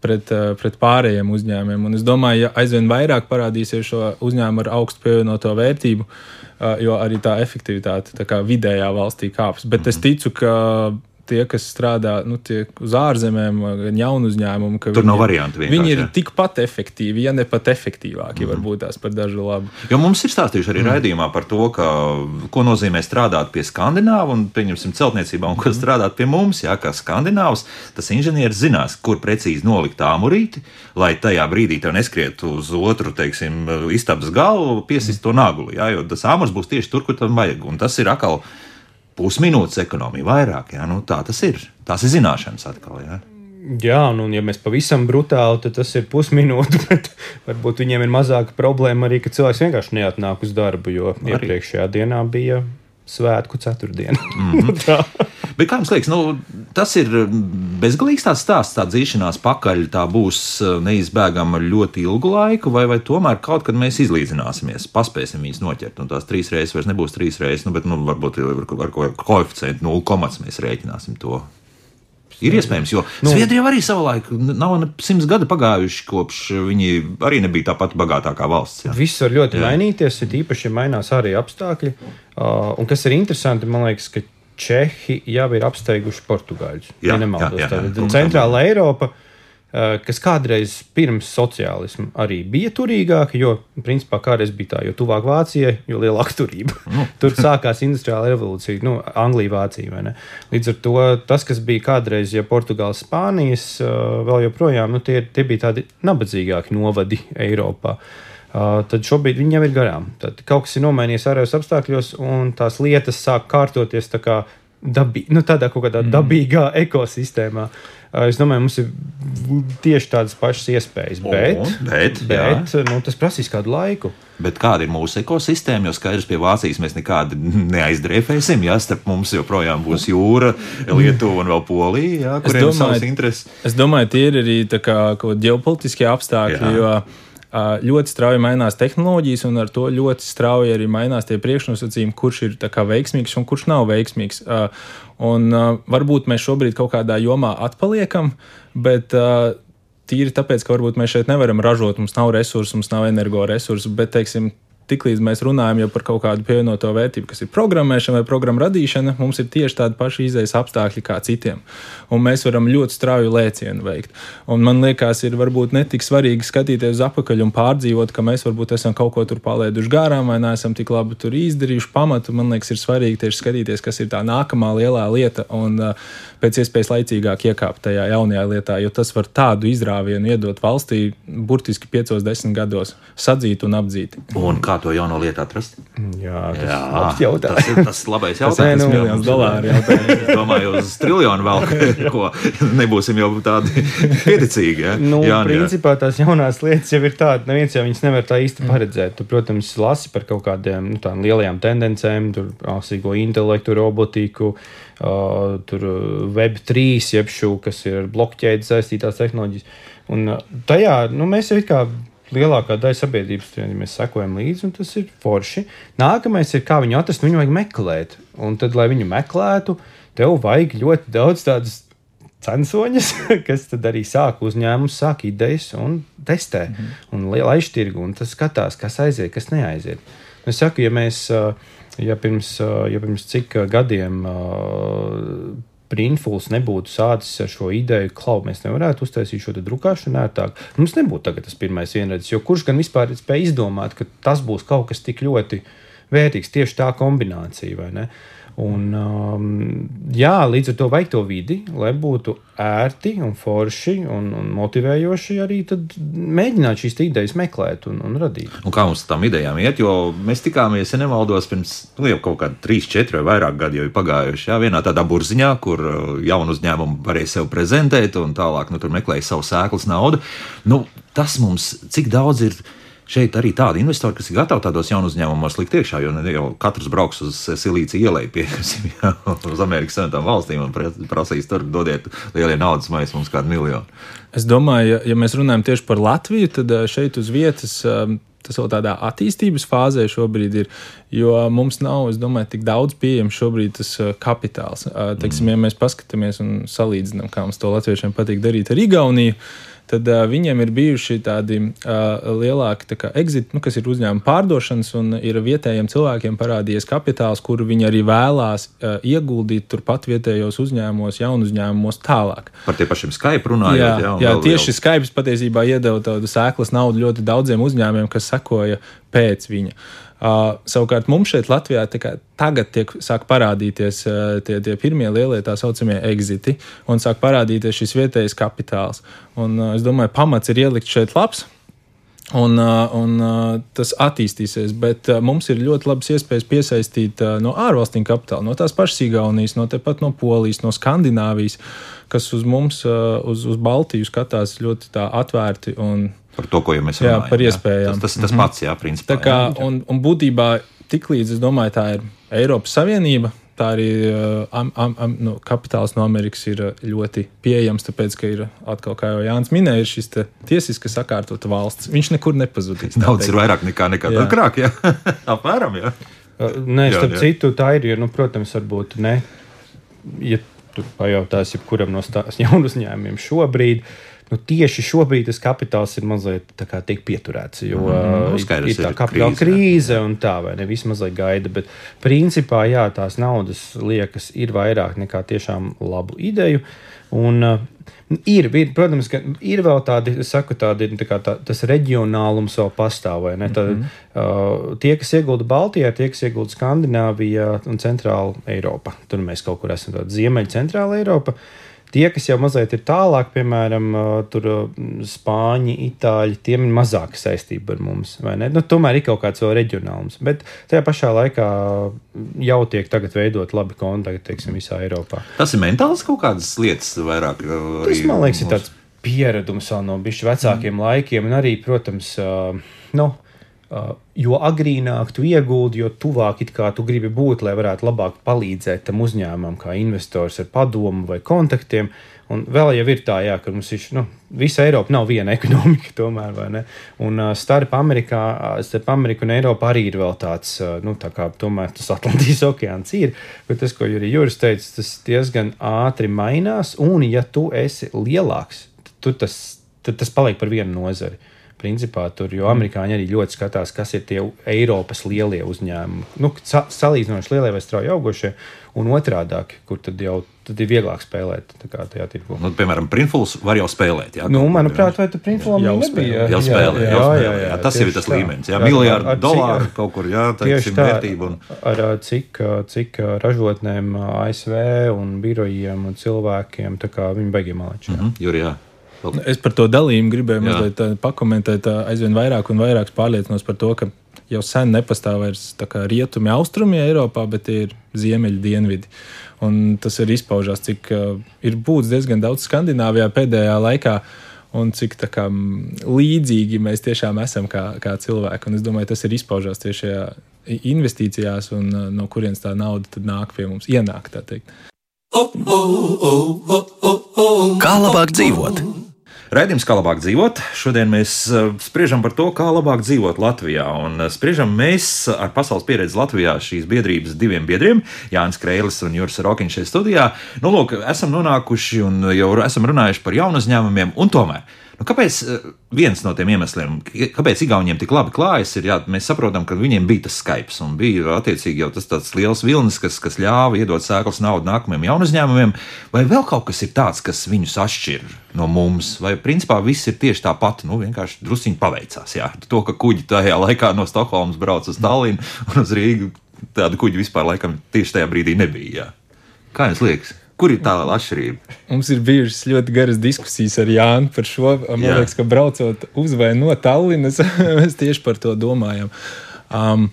pret, eh, pret pārējiem uzņēmumiem. Un es domāju, ja aizvien vairāk parādīsies šo uzņēmumu ar augstu pievienoto vērtību, Eh, jo arī tā efektivitāte tā vidējā valstī kāps. Bet es ticu, ka tie, kas strādā nu, uz ārzemēm, gan jaunu uzņēmumu, ka tur nav variantu. Viņi ir jā. tikpat efektīvi, ja ne pat efektīvāki, mm -hmm. varbūt tās par dažu labu. Jo mums ir stāstījuši arī mm. raidījumā par to, ka, ko nozīmē strādāt pie skandināvu un, pieņemsim, celtniecībā, un ko mm. strādāt pie mums. Jā, kā skandināvs, tas inženieris zinās, kur precīzi nolikt āmurīti, lai tajā brīdī tev neskrietu uz otru, teiksim, istabas galu, piesist to naguli. Jā, jo tas āmurs būs tieši tur, kur tam vajag. Un tas ir atkal pusminūtes ekonomija, vairāk. Jā, nu, tā tas ir. Tās ir zināšanas atkal. Jā. Jā, un ja mēs pavisam brutāli, tad tas ir pusminūte. Varbūt viņiem ir mazāka problēma arī, ka cilvēks vienkārši neatnāk uz darbu, jo arī. iepriekšējā dienā bija svētku ceturtdiena. Mm -hmm. Bet kā jums liekas, nu, tas ir bezgalīgs tāds stāsts, tā dzīšanās pakaļ, tā būs uh, neizbēgama ļoti ilgu laiku, vai, vai tomēr kaut kad mēs izlīdzināsimies, paspēsim viņus noķert, un tās trīs reizes vairs nebūs trīs reizes, nu, bet nu, varbūt ar, ar, ar koeficientu 0,5 mēs rēķināsim to. Ir iespējams, jo nu, Zviedrija arī savulaik nav simts gadi pagājuši, kopš viņi arī nebija tā pati bagātākā valsts. Jā. Viss var ļoti jā. mainīties, ir īpaši, ja mainās arī apstākļi. Uh, un kas ir interesanti, man liekas, ka Čehi jau ir apsteiguši Portugāļus. Jā, ja nemaldos, jā, jā, jā. Centrāla Eiropa. Uh, kas kādreiz pirms sociālisma arī bija turīgāka, jo, principā, kādreiz bija tā, jo tuvāk Vācijai, jo lielāka turība. Nu. Tur sākās industriāla revolūcija, nu, Anglija, Vācija. Līdz ar to tas, kas bija kādreiz, ja Portugāles, Spānijas, eh, vēl joprojām, nu, tie, tie bija tādi nabadzīgāki novadi Eiropā. Uh, tad šobrīd viņi jau ir garām. Tad kaut kas ir nomainījies ārējos apstākļos, un tās lietas sāk kārtoties tā kā dabī, nu, tādā kaut kādā mm. dabīgā ekosistēmā. Es domāju, mums ir tieši tādas pašas iespējas, bet, Un, bet, bet nu, tas prasīs kādu laiku. Bet kāda ir mūsu ekosistēma? Jo skaidrs, pie Vācijas mēs nekādi neaizdrēfēsim. Jā, starp mums joprojām būs jūra, Lietuva un vēl Polija, jā, kuriem ir savas intereses. Es domāju, tie ir arī ģeopolitiskie apstākļi. Jā. Jo, ļoti strauji mainās tehnoloģijas, un ar to ļoti strauji arī mainās tie priekšnosacījumi, kurš ir veiksmīgs un kurš nav veiksmīgs. Un, varbūt mēs šobrīd kaut kādā jomā atpaliekam, bet tīri tāpēc, ka varbūt mēs šeit nevaram ražot, mums nav resursu, mums nav energoresursu, bet, teiksim, tiklīdz mēs runājam par kaut kādu pievienoto vērtību, kas ir programmēšana vai programmu radīšana, mums ir tieši tādi paši izējas apstākļi kā citiem. Un mēs varam ļoti strauju lēcienu veikt. Un man liekas, ir varbūt netik svarīgi skatīties uz apakaļ un pārdzīvot, ka mēs varbūt esam kaut ko tur palaiduši garām vai neesam tik labi tur izdarījuši pamatu. Man liekas, ir svarīgi tieši skatīties, kas ir tā nākamā lielā lieta un uh, pēc iespējas laicīgāk iekāpt tajā jaunajā lietā, jo tas var tādu izrāvienu iedot valstī burtiski 5-10 gados sadzīt un apdzīt. Un kā to jauno lietu atrast? Jā, tas, Jā, tas ir tas labais jautājums. Tas ir miljons dolāru jautājums. Es domāju, uz triljonu vēl, ko nebūsim jau tādi pieticīgi. Ja? Nu, Jā, principā tās jaunās lietas jau ir tādas, neviens jau viņas nevar tā īsti paredzēt. Tu, protams, lasi par kaut kādiem nu, lielajām tendencēm, tur asīgo intelektu, robotiku, uh, tur Web3, jeb šo, kas ir blokķēdes saistītās tehnoloģijas. Un tajā nu, mēs jau kā lielākā daļa sabiedrības ja mēs sekojam līdzi, un tas ir forši. Nākamais ir, kā viņu atrast, viņu vajag meklēt. Un tad, lai viņu meklētu, tev vajag ļoti daudz tādas censoņas, kas tad arī sāk uzņēmumus, sāk idejas un testē mm -hmm. un laiž tirgu, un tas skatās, kas aiziet, kas neaiziet. Es saku, ja mēs, ja pirms, ja pirms cik gadiem Printfuls nebūtu sācis ar šo ideju, ka mēs nevarētu uztaisīt šo drukāšanu ērtāk. Mums nebūtu tagad tas pirmais vienredzes, jo kurš gan vispār spēja izdomāt, ka tas būs kaut kas tik ļoti vērtīgs, tieši tā kombinācija, vai ne? Un, um, jā, līdz ar to vajag to vidi, lai būtu ērti un forši un, un motivējoši arī mēģināt šīs idejas meklēt un, un radīt. Un kā mums tam idejām iet, jo mēs tikāmies, ja nemaldos, pirms nu, jau kaut kāda 3, 4 vai vairāk gadi jau ir pagājuši. Jā, vienā tādā burziņā, kur uh, jaunu uzņēmumu varēja sev prezentēt un tālāk nu, tur meklēja savu sēklas naudu. Nu, tas mums cik daudz ir šeit arī tādi investori, kas ir gatavi tādos jaunu uzņēmumos likt iekšā, jo ne jau katrs brauks uz Silīciju ielai, pieņemsim, uz Amerikas Savienotām valstīm un prasīs tur dodiet lielie naudas maisu mums kādu miljonu. Es domāju, ja, ja mēs runājam tieši par Latviju, tad eh, šeit uz vietas um, tas vēl tādā attīstības fāzē šobrīd ir, jo mums nav, es domāju, tik daudz pieejams šobrīd tas uh, kapitāls. Teiksim, mm. ja mēs paskatāmies un salīdzinām, kā mums to latviešiem patīk darīt ar Igauniju, tad uh, viņiem ir bijuši tādi uh, lielāki tā exit, nu, kas ir uzņēmuma pārdošanas, un ir vietējiem cilvēkiem parādījies kapitāls, kuru viņi arī vēlās uh, ieguldīt turpat vietējos uzņēmumos, jaunu uzņēmumos tālāk. Par tie pašiem Skype runājot. Jā, jā, jā tieši vēl... Skype patiesībā iedeva tādu sēklas naudu ļoti daudziem uzņēmumiem, kas sekoja pēc viņa. Uh, Uh, savukārt mums šeit Latvijā tagad tiek, sāk parādīties uh, tie, tie pirmie lielie tā saucamie exiti un sāk parādīties šis vietējais kapitāls. Un, uh, es domāju, pamats ir ielikt šeit labs. Un, uh, un uh, tas attīstīsies, bet uh, mums ir ļoti labas iespējas piesaistīt no ārvalstīm kapitālu, no tās pašas Igaunijas, no tepat no Polijas, no Skandināvijas, kas uz mums, uz, uz Baltiju skatās ļoti atvērti un par to, ko jau mēs runājam. Jā, par iespējām. Jā. Tas, tas, tas mm -hmm. pats, jā, principā. Tā kā, jā. un, un būtībā tiklīdz, es domāju, tā ir Eiropas Savienība, tā arī uh, am, am, am, nu, kapitāls no Amerikas ir uh, ļoti pieejams, tāpēc, ka ir atkal, kā jau Jānis minēja, ir šis tiesiski sakārtota valsts. Viņš nekur nepazudīs. Daudz ir vairāk nekā nekad agrāk, jā. apmēram, jā. Nē, starp jā, jā. citu, tā ir, jo, nu, protams, varbūt ne, ja tu pajautās jebkuram no tās jaunu uzņēmumiem šobrīd, uh, nu, tieši šobrīd tas kapitāls ir mazliet tiek pieturēts. Jo mm, uh, ir, ir tā kapitāla krīze, krīze un tā, vai ne? Visi mazliet gaida. Bet principā, jā, tās naudas liekas ir vairāk nekā tiešām labu ideju. Un, uh, Ir, ir, protams, ka ir vēl tādi, saku, tādi tā kā, tā, tas reģionālums vēl pastāv. Mm -hmm. Tad, uh, tie, kas iegulda Baltijā, tie, kas iegulda Skandināvijā un Centrāla Eiropā, tur mēs kaut kur esam, tāda Ziemeļa Centrāla Eiropa. Uh, Tie, kas jau mazliet ir tālāk, piemēram, tur spāņi, itāļi, tiem ir mazāka saistība ar mums. Nu, tomēr ir kaut kāds vēl reģionāls. Bet tajā pašā laikā jau tiek veidot labi kontakti, teiksim, visā Eiropā. Tas ir mentāls kaut kādas lietas vairāk. Tas, man liekas, ir tāds pieredums vēl no bišķi vecākiem mm. laikiem, un arī, protams, nu, jo agrīnāk tu ieguldi, jo tuvāk tu gribi būt, lai varētu labāk palīdzēt tam uzņēmumam, kā investors ar padomu vai kontaktiem. Un vēl jau ir tā, jā, ka mums ir nu, visa Eiropa nav viena ekonomika, tomēr, vai ne? Un uh, starp, Amerikā, starp Ameriku un Eiropu arī ir vēl tāds, uh, nu, tā kā tomēr tas Atlantijas okeāns ir. Bet tas, ko arī Juris teica, tas diezgan ātri mainās. Un, ja tu esi lielāks, tad tas, tad tas paliek par vienu nozari. Principā tur, jo amerikāņi arī ļoti skatās, kas ir tie Eiropas lielie uzņēmumi. Nu, sa salīdzinoši lielie vai strauji augošie, un otrādi, kur tad jau tad ir vieglāk spēlēt tajā tirgu. Nu, piemēram, Printfuls var jau spēlēt. Jā, nu, manuprāt, vai tu Printfulam jau nebija? Jau spēlē, jā, jā, jā, jā, jā, tas jau ir tas tā. līmenis. Jā, miljārdu dolāru kaut kur, jā, tā vērtība. Un... Ar cik, cik ražotnēm ASV un birojiem un cilvēkiem, tā kā viņi beigiem malači. Mm -hmm, Juri, jā. Es par to dalījumu gribēju Jā. mazliet pakomentēt. Aizvien vairāk un vairāk pārliecinos par to, ka jau sen nepastāv vairs rietumi, austrumi Eiropā, bet ir ziemeļi, dienvidi. Un tas ir izpaužās, cik uh, ir būts diezgan daudz Skandināvijā pēdējā laikā. Un cik kā, līdzīgi mēs tiešām esam kā, kā cilvēki. Un es domāju, tas ir izpaužās tieši šajā investīcijās, un uh, no kurienes tā nauda nāk pie mums, ienāk. Kā labāk dzīvot? Raidījums, kā labāk dzīvot. Šodien mēs eh, spriežam par to, kā labāk dzīvot Latvijā. Un eh, spriežam mēs ar pasaules pieredzi Latvijā šīs biedrības diviem biedriem, Jānis Kreilis un Juris Rokiņš šeit studijā. Nu, lūk, esam nonākuši un jau esam runājuši par jaunu uzņēmumiem, un tomēr Nu, kāpēc eh, viens no tiem iemesliem, kāpēc Igauniem tik labi klājas, ir, jā, mēs saprotam, ka viņiem bija tas Skype un bija attiecīgi jau tas tāds liels vilnis, kas, kas ļāva iedot sēklas naudu nākamajiem jaunu uzņēmumiem, vai vēl kaut kas ir tāds, kas viņus atšķir no mums, vai principā viss ir tieši tāpat, nu vienkārši drusciņi paveicās. Jā. To, ka kuģi tajā laikā no Stokholmas brauc uz Tallinu un uz Rīgu, tāda kuģa vispār laikam tieši tajā brīdī nebija. Jā. Kā jums liekas? Kur ir tā atšķirība? Mums ir bijušas ļoti garas diskusijas ar Jānu par šo. Man Jā. liekas, ka braucot uz vai no Tallinas, mēs tieši par to domājam. Um,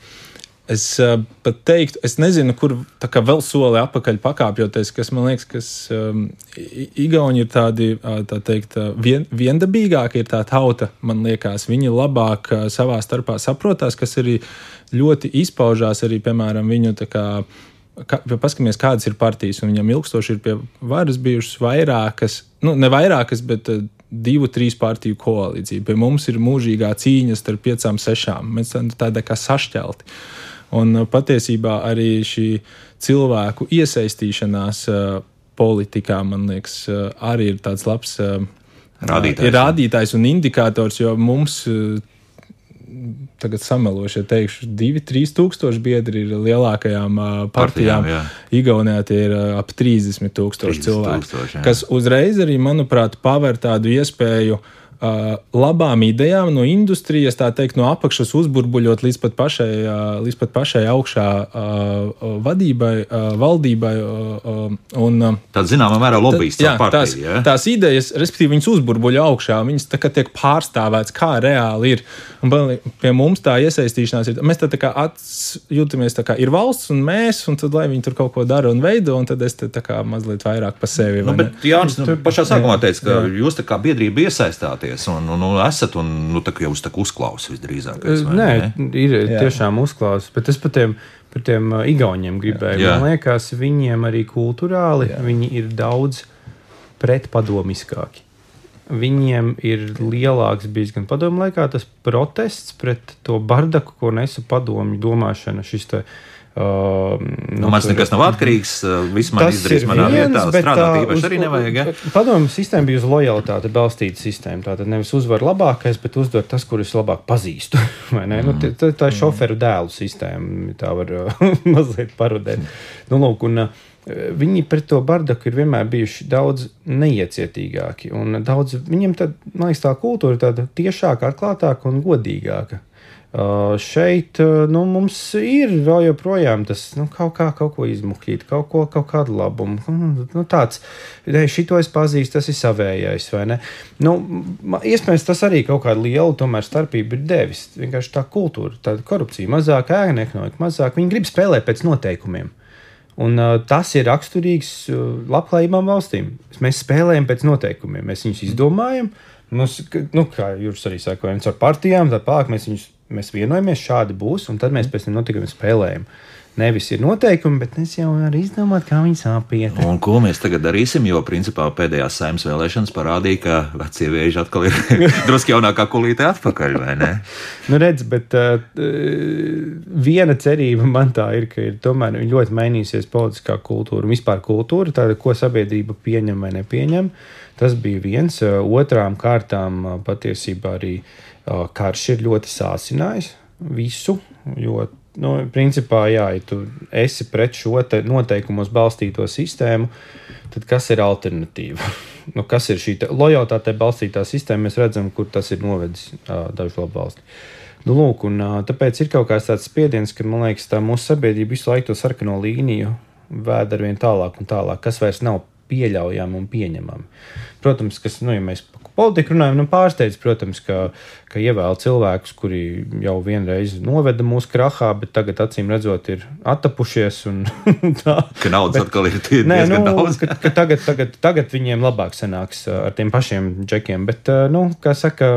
Es uh, pat teiktu, es nezinu, kur vēl soli atpakaļ pakāpjoties, kas man liekas, kas um, Igauni ir tādi, tā teikt, vien, viendabīgāki ir tā tauta, man liekas, viņi labāk uh, savā starpā saprotās, kas arī ļoti izpaužās arī, piemēram, viņu tā kā Kā, paskatāmies, kādas ir partijas, un viņam ilgstoši ir pie varas bijušas vairākas, nu, ne vairākas, bet uh, divu, trīs partiju koalīcija. Pie mums ir mūžīgā cīņa starp piecām, sešām. Mēs tādi kā sašķelti. Un uh, patiesībā arī šī cilvēku iesaistīšanās uh, politikā, man liekas, arī ir tāds labs rādītājs, ir rādītājs un indikators, jo mums. Tagad samelošu, ja teikšu, 2-3 tūkstoši biedri ir lielākajām uh, partijām. partijām Igaunijā tie ir uh, ap 30 tūkstoši cilvēku, tūkstoši, jā. kas uzreiz arī, manuprāt, paver tādu iespēju uh, Uh, labām idejām no industrijas, tā teikt, no apakšas uzburbuļot līdz pat pašai, uh, līdz pat pašai augšā uh, vadībai, valdībai. Un, Tāda zināmā mērā lobbyists. Jā, partija, tās, ja? tās idejas, respektīvi, viņas uzburbuļo augšā, viņas tā kā tiek pārstāvētas, kā reāli ir. Un pie mums tā iesaistīšanās ir. Mēs tā, tā kā jūtamies, tā kā ir valsts un mēs, un tad lai viņi tur kaut ko dara un veido, un tad es te tā kā mazliet vairāk pa sevi. Nu, bet Jānis, nu, pašā sākumā teica, ka jā. jūs tā kā biedrība iesaistāties iedomāties, un, un, un esat, un nu, tā, jau uz tā uzklausīt visdrīzāk. Nē, ne? ir Jā. tiešām uzklausīt, bet es par tiem, par tiem uh, igauniem gribēju. Jā. Man liekas, viņiem arī kultūrāli Jā. viņi ir daudz pretpadomiskāki. Viņiem ir lielāks bijis gan padomu laikā tas protests pret to bardaku, ko nesa padomju domāšana. Šis te, uh, Uh, nu, Mans nekas nav atkarīgs. Viss man izdarīs manā viens, vietā. Strādāt īpaši arī nevajag. Ja? Padomju sistēma bija uz lojalitāti balstīta sistēma. Tātad nevis uzvar labākais, bet uzvar tas, kurus labāk pazīstu. Mm. Nu, tā, tā ir šoferu dēlu sistēma. Tā var mazliet parodēt. Nu, lūk, un, viņi pret to bardaku ir vienmēr bijuši daudz neiecietīgāki. Daudz, viņiem tad, man liekas, tā kultūra ir tāda tiešāka, atklātāka un godīgāka. Uh, šeit uh, nu, mums ir vēl joprojām tas nu, kaut, kā, kaut ko izmuļķīt, kaut, ko, kaut kādu labumu. Nu, tāds, ne, šito es pazīstu, tas ir savējais. Nu, iespējams, tas arī kaut kādu lielu tomēr, starpību ir devis. Vienkārši tā kultūra, tāda korupcija, mazāk ēna ekonomika, mazāk. Viņi grib spēlēt pēc noteikumiem. Un, uh, tas ir raksturīgs uh, labklājībām valstīm. Mēs spēlējam pēc noteikumiem, mēs viņus izdomājam. Mums, nu, kā jūs arī sakojat, ar partijām, tad pārāk mēs viņus mēs vienojamies, šādi būs, un tad mēs pēc tam notikumiem spēlējam. Nevis ir noteikumi, bet es jau varu izdomāt, kā viņas apiet. Un ko mēs tagad darīsim? Jo, principā, pēdējās saimnes vēlēšanas parādīja, ka vecie vēži atkal ir drusku jaunākā kulīte atpakaļ, vai ne? nu, redz, bet uh, viena cerība man tā ir, ka ir tomēr ļoti mainīsies politiskā kultūra un vispār kultūra, tāda, ko sabiedrība pieņem vai nepieņem. Tas bija viens. Otrām kārtām patiesībā arī uh, karš ir ļoti sācinājis visu, jo nu, principā, jā, ja tu esi pret šo noteikumos balstīto sistēmu, tad kas ir alternatīva? nu, kas ir šī lojalitāte balstītā sistēma? Mēs redzam, kur tas ir novedis uh, dažu labu valstu. Nu, lūk, un, uh, tāpēc ir kaut kāds tāds spiediens, ka man liekas, tā mūsu sabiedrība visu laiku to sarkano līniju vēd ar vien tālāk un tālāk, kas vairs nav pieļaujami un pieņemami. Protams, kas, nu, ja mēs politiku runājam, nu, pārsteidz, protams, ka, ka ievēl cilvēkus, kuri jau vienreiz noveda mūsu krahā, bet tagad, acīm redzot, ir attapušies. tā, ka naudas bet, atkal ir nē, nu, daudz. ka, ka tagad, tagad, tagad viņiem labāk sanāks ar tiem pašiem džekiem, bet, nu, kā saka,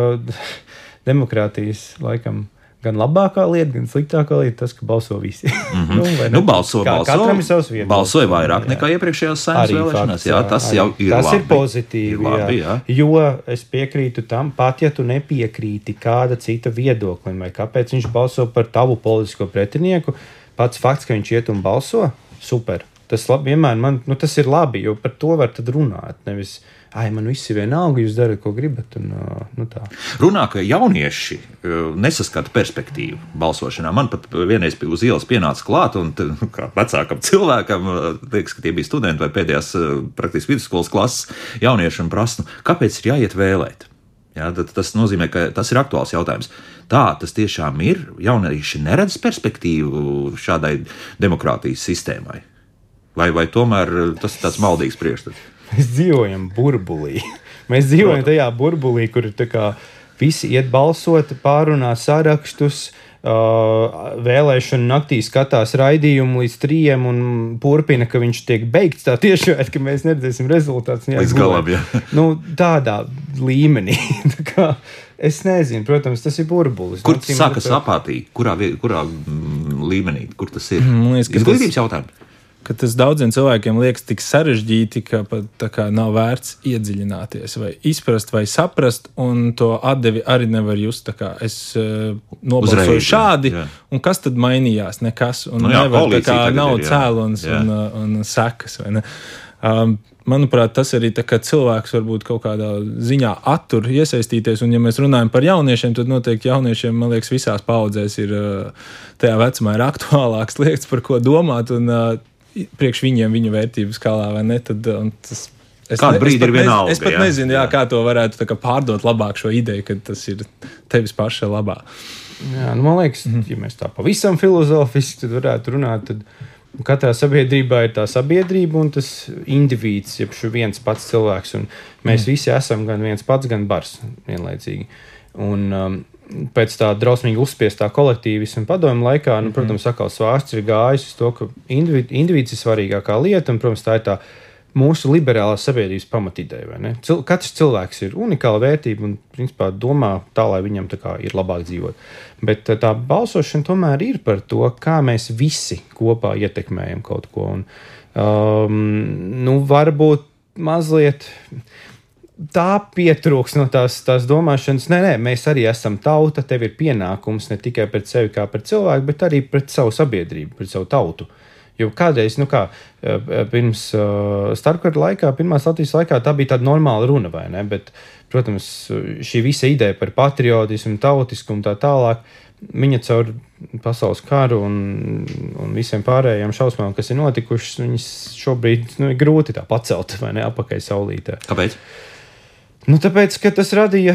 demokrātijas laikam gan labākā lieta, gan sliktākā lieta tas, ka balso visi. Mm -hmm. nu, nu, balso, kā, balso, katram ir savs viedoklis. Balsoja vairāk jā. nekā iepriekšējās saimnes vēlēšanās. Jā, tas arī, jau ir tas labi. ir pozitīvi. Ir labi jā. Jā. Jo es piekrītu tam, pat ja tu nepiekrīti kāda cita viedoklim, vai kāpēc viņš balso par tavu politisko pretinieku, pats fakts, ka viņš iet un balso, super. Tas labi, vienmēr man, nu, tas ir labi, jo par to var runāt. Nevis, uh, ai, man viss ir vienalga, jūs darat, ko gribat. Un, nu, tā. Runā, ka jaunieši nesaskata perspektīvu balsošanā. Man pat vienreiz uz ielas pienāca klāt, un kā vecākam cilvēkam, liekas, ka tie bija studenti vai pēdējās praktiski vidusskolas klases jaunieši, un prasa, nu, kāpēc ir jāiet vēlēt. Ja, tas nozīmē, ka tas ir aktuāls jautājums. Tā tas tiešām ir. Jaunieši neredz perspektīvu šādai demokrātijas sistēmai. Vai, vai tomēr tas ir tāds maldīgs priekšstats? Mēs dzīvojam burbulī. Mēs dzīvojam tajā burbulī, kur kā, visi iet balsot, pārunā sarakstus. Uh, vēlēšana naktī skatās raidījumu līdz trijiem un turpina, ka viņš tiek beigts. Tā tieši tā, ka mēs neredzēsim rezultātus. Līdz galam, jā. Nu, tādā līmenī. tā kā, es nezinu, protams, tas ir burbulis. Kur tas sākas apātī? Kurā, kurā mm, līmenī? Kur tas ir? Man liekas, ka Izglītības tas... jautājums ka tas daudziem cilvēkiem liekas tik sarežģīti, ka pat nav vērts iedziļināties, vai izprast, vai saprast, un to atdevi arī nevar just. Es uh, nobalsoju Uzreiz, šādi, jā. un kas tad mainījās? Nekas. Un nu, jā, nevar, kā, nav ir, cēlonis un, uh, un sekas. Um, manuprāt, tas arī cilvēks varbūt kaut kādā ziņā attur iesaistīties. Un, ja mēs runājam par jauniešiem, tad noteikti jauniešiem, man liekas, visās paudzēs ir uh, tajā vecumā ir aktuālāks lietas, par ko domāt. Un, priekš viņiem viņu vērtību skalā vai ne. Tad, tas, Es Kādu brīdi ir vienalga. Es, pat jā, nezinu, jā, jā. kā to varētu kā, pārdot labāk šo ideju, ka tas ir tevis paša labā. Jā, nu, man liekas, mm -hmm. ja mēs tā pavisam filozofiski varētu runāt, tad katrā sabiedrībā ir tā sabiedrība un tas indivīds, jeb viens pats cilvēks. Mēs mm. visi esam gan viens pats, gan bars vienlaicīgi. Un, um, pēc tā drausmīgi uzspiestā kolektīvisma padomu laikā, nu, mhm. protams, atkal svārsts ir gājis uz to, ka individu, individs ir svarīgākā lieta, un, protams, tā ir tā mūsu liberālās sabiedrības pamatideja. Cil, katrs cilvēks ir unikāla vērtība un, principā, domā tā, lai viņam tā ir labāk dzīvot. Bet tā balsošana tomēr ir par to, kā mēs visi kopā ietekmējam kaut ko. Un, um, nu, varbūt mazliet tā pietrūks no tās, tās domāšanas. Nē, nē, mēs arī esam tauta, tev ir pienākums ne tikai pret sevi kā pret cilvēku, bet arī pret savu sabiedrību, pret savu tautu. Jo kādreiz, nu kā pirms uh, starpkara laikā, pirmās Latvijas laikā, tā bija tāda normāla runa, vai ne? Bet, protams, šī visa ideja par patriotismu, tautiskumu un tā tālāk viņa caur pasaules karu un, un visiem pārējiem šausmām, kas ir notikušas, viņas šobrīd nu, ir grūti tā pacelt vai ne apakaļ saulītē. Kāpēc? Nu, tāpēc, ka tas radīja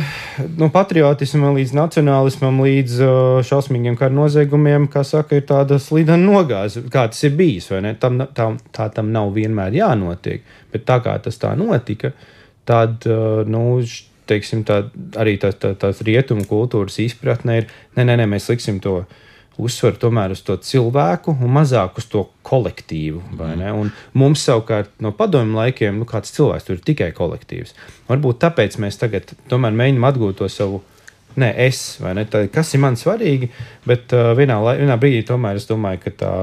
no patriotisma līdz nacionālismam, līdz uh, šausmīgiem kara noziegumiem, kā saka, ir tāda slīdena nogāze, kā tas ir bijis. Tam, tā, tā tam nav vienmēr jānotiek, bet tā kā tas tā notika, tad, uh, nu, teiksim, tā, arī tā, tā, tās rietumu kultūras izpratne ir, nē, nē, nē, mēs liksim to uzsver tomēr uz to cilvēku un mazāk uz to kolektīvu. Mm. Mums savukārt no padomju laikiem, nu, kāds cilvēks tur ir tikai kolektīvs. Varbūt tāpēc mēs tagad mēģinām atgūt to savu. Nē, es ne? Tā, kas ir man svarīgi, bet uh, vienā, vienā brīdī tomēr es domāju, ka tā.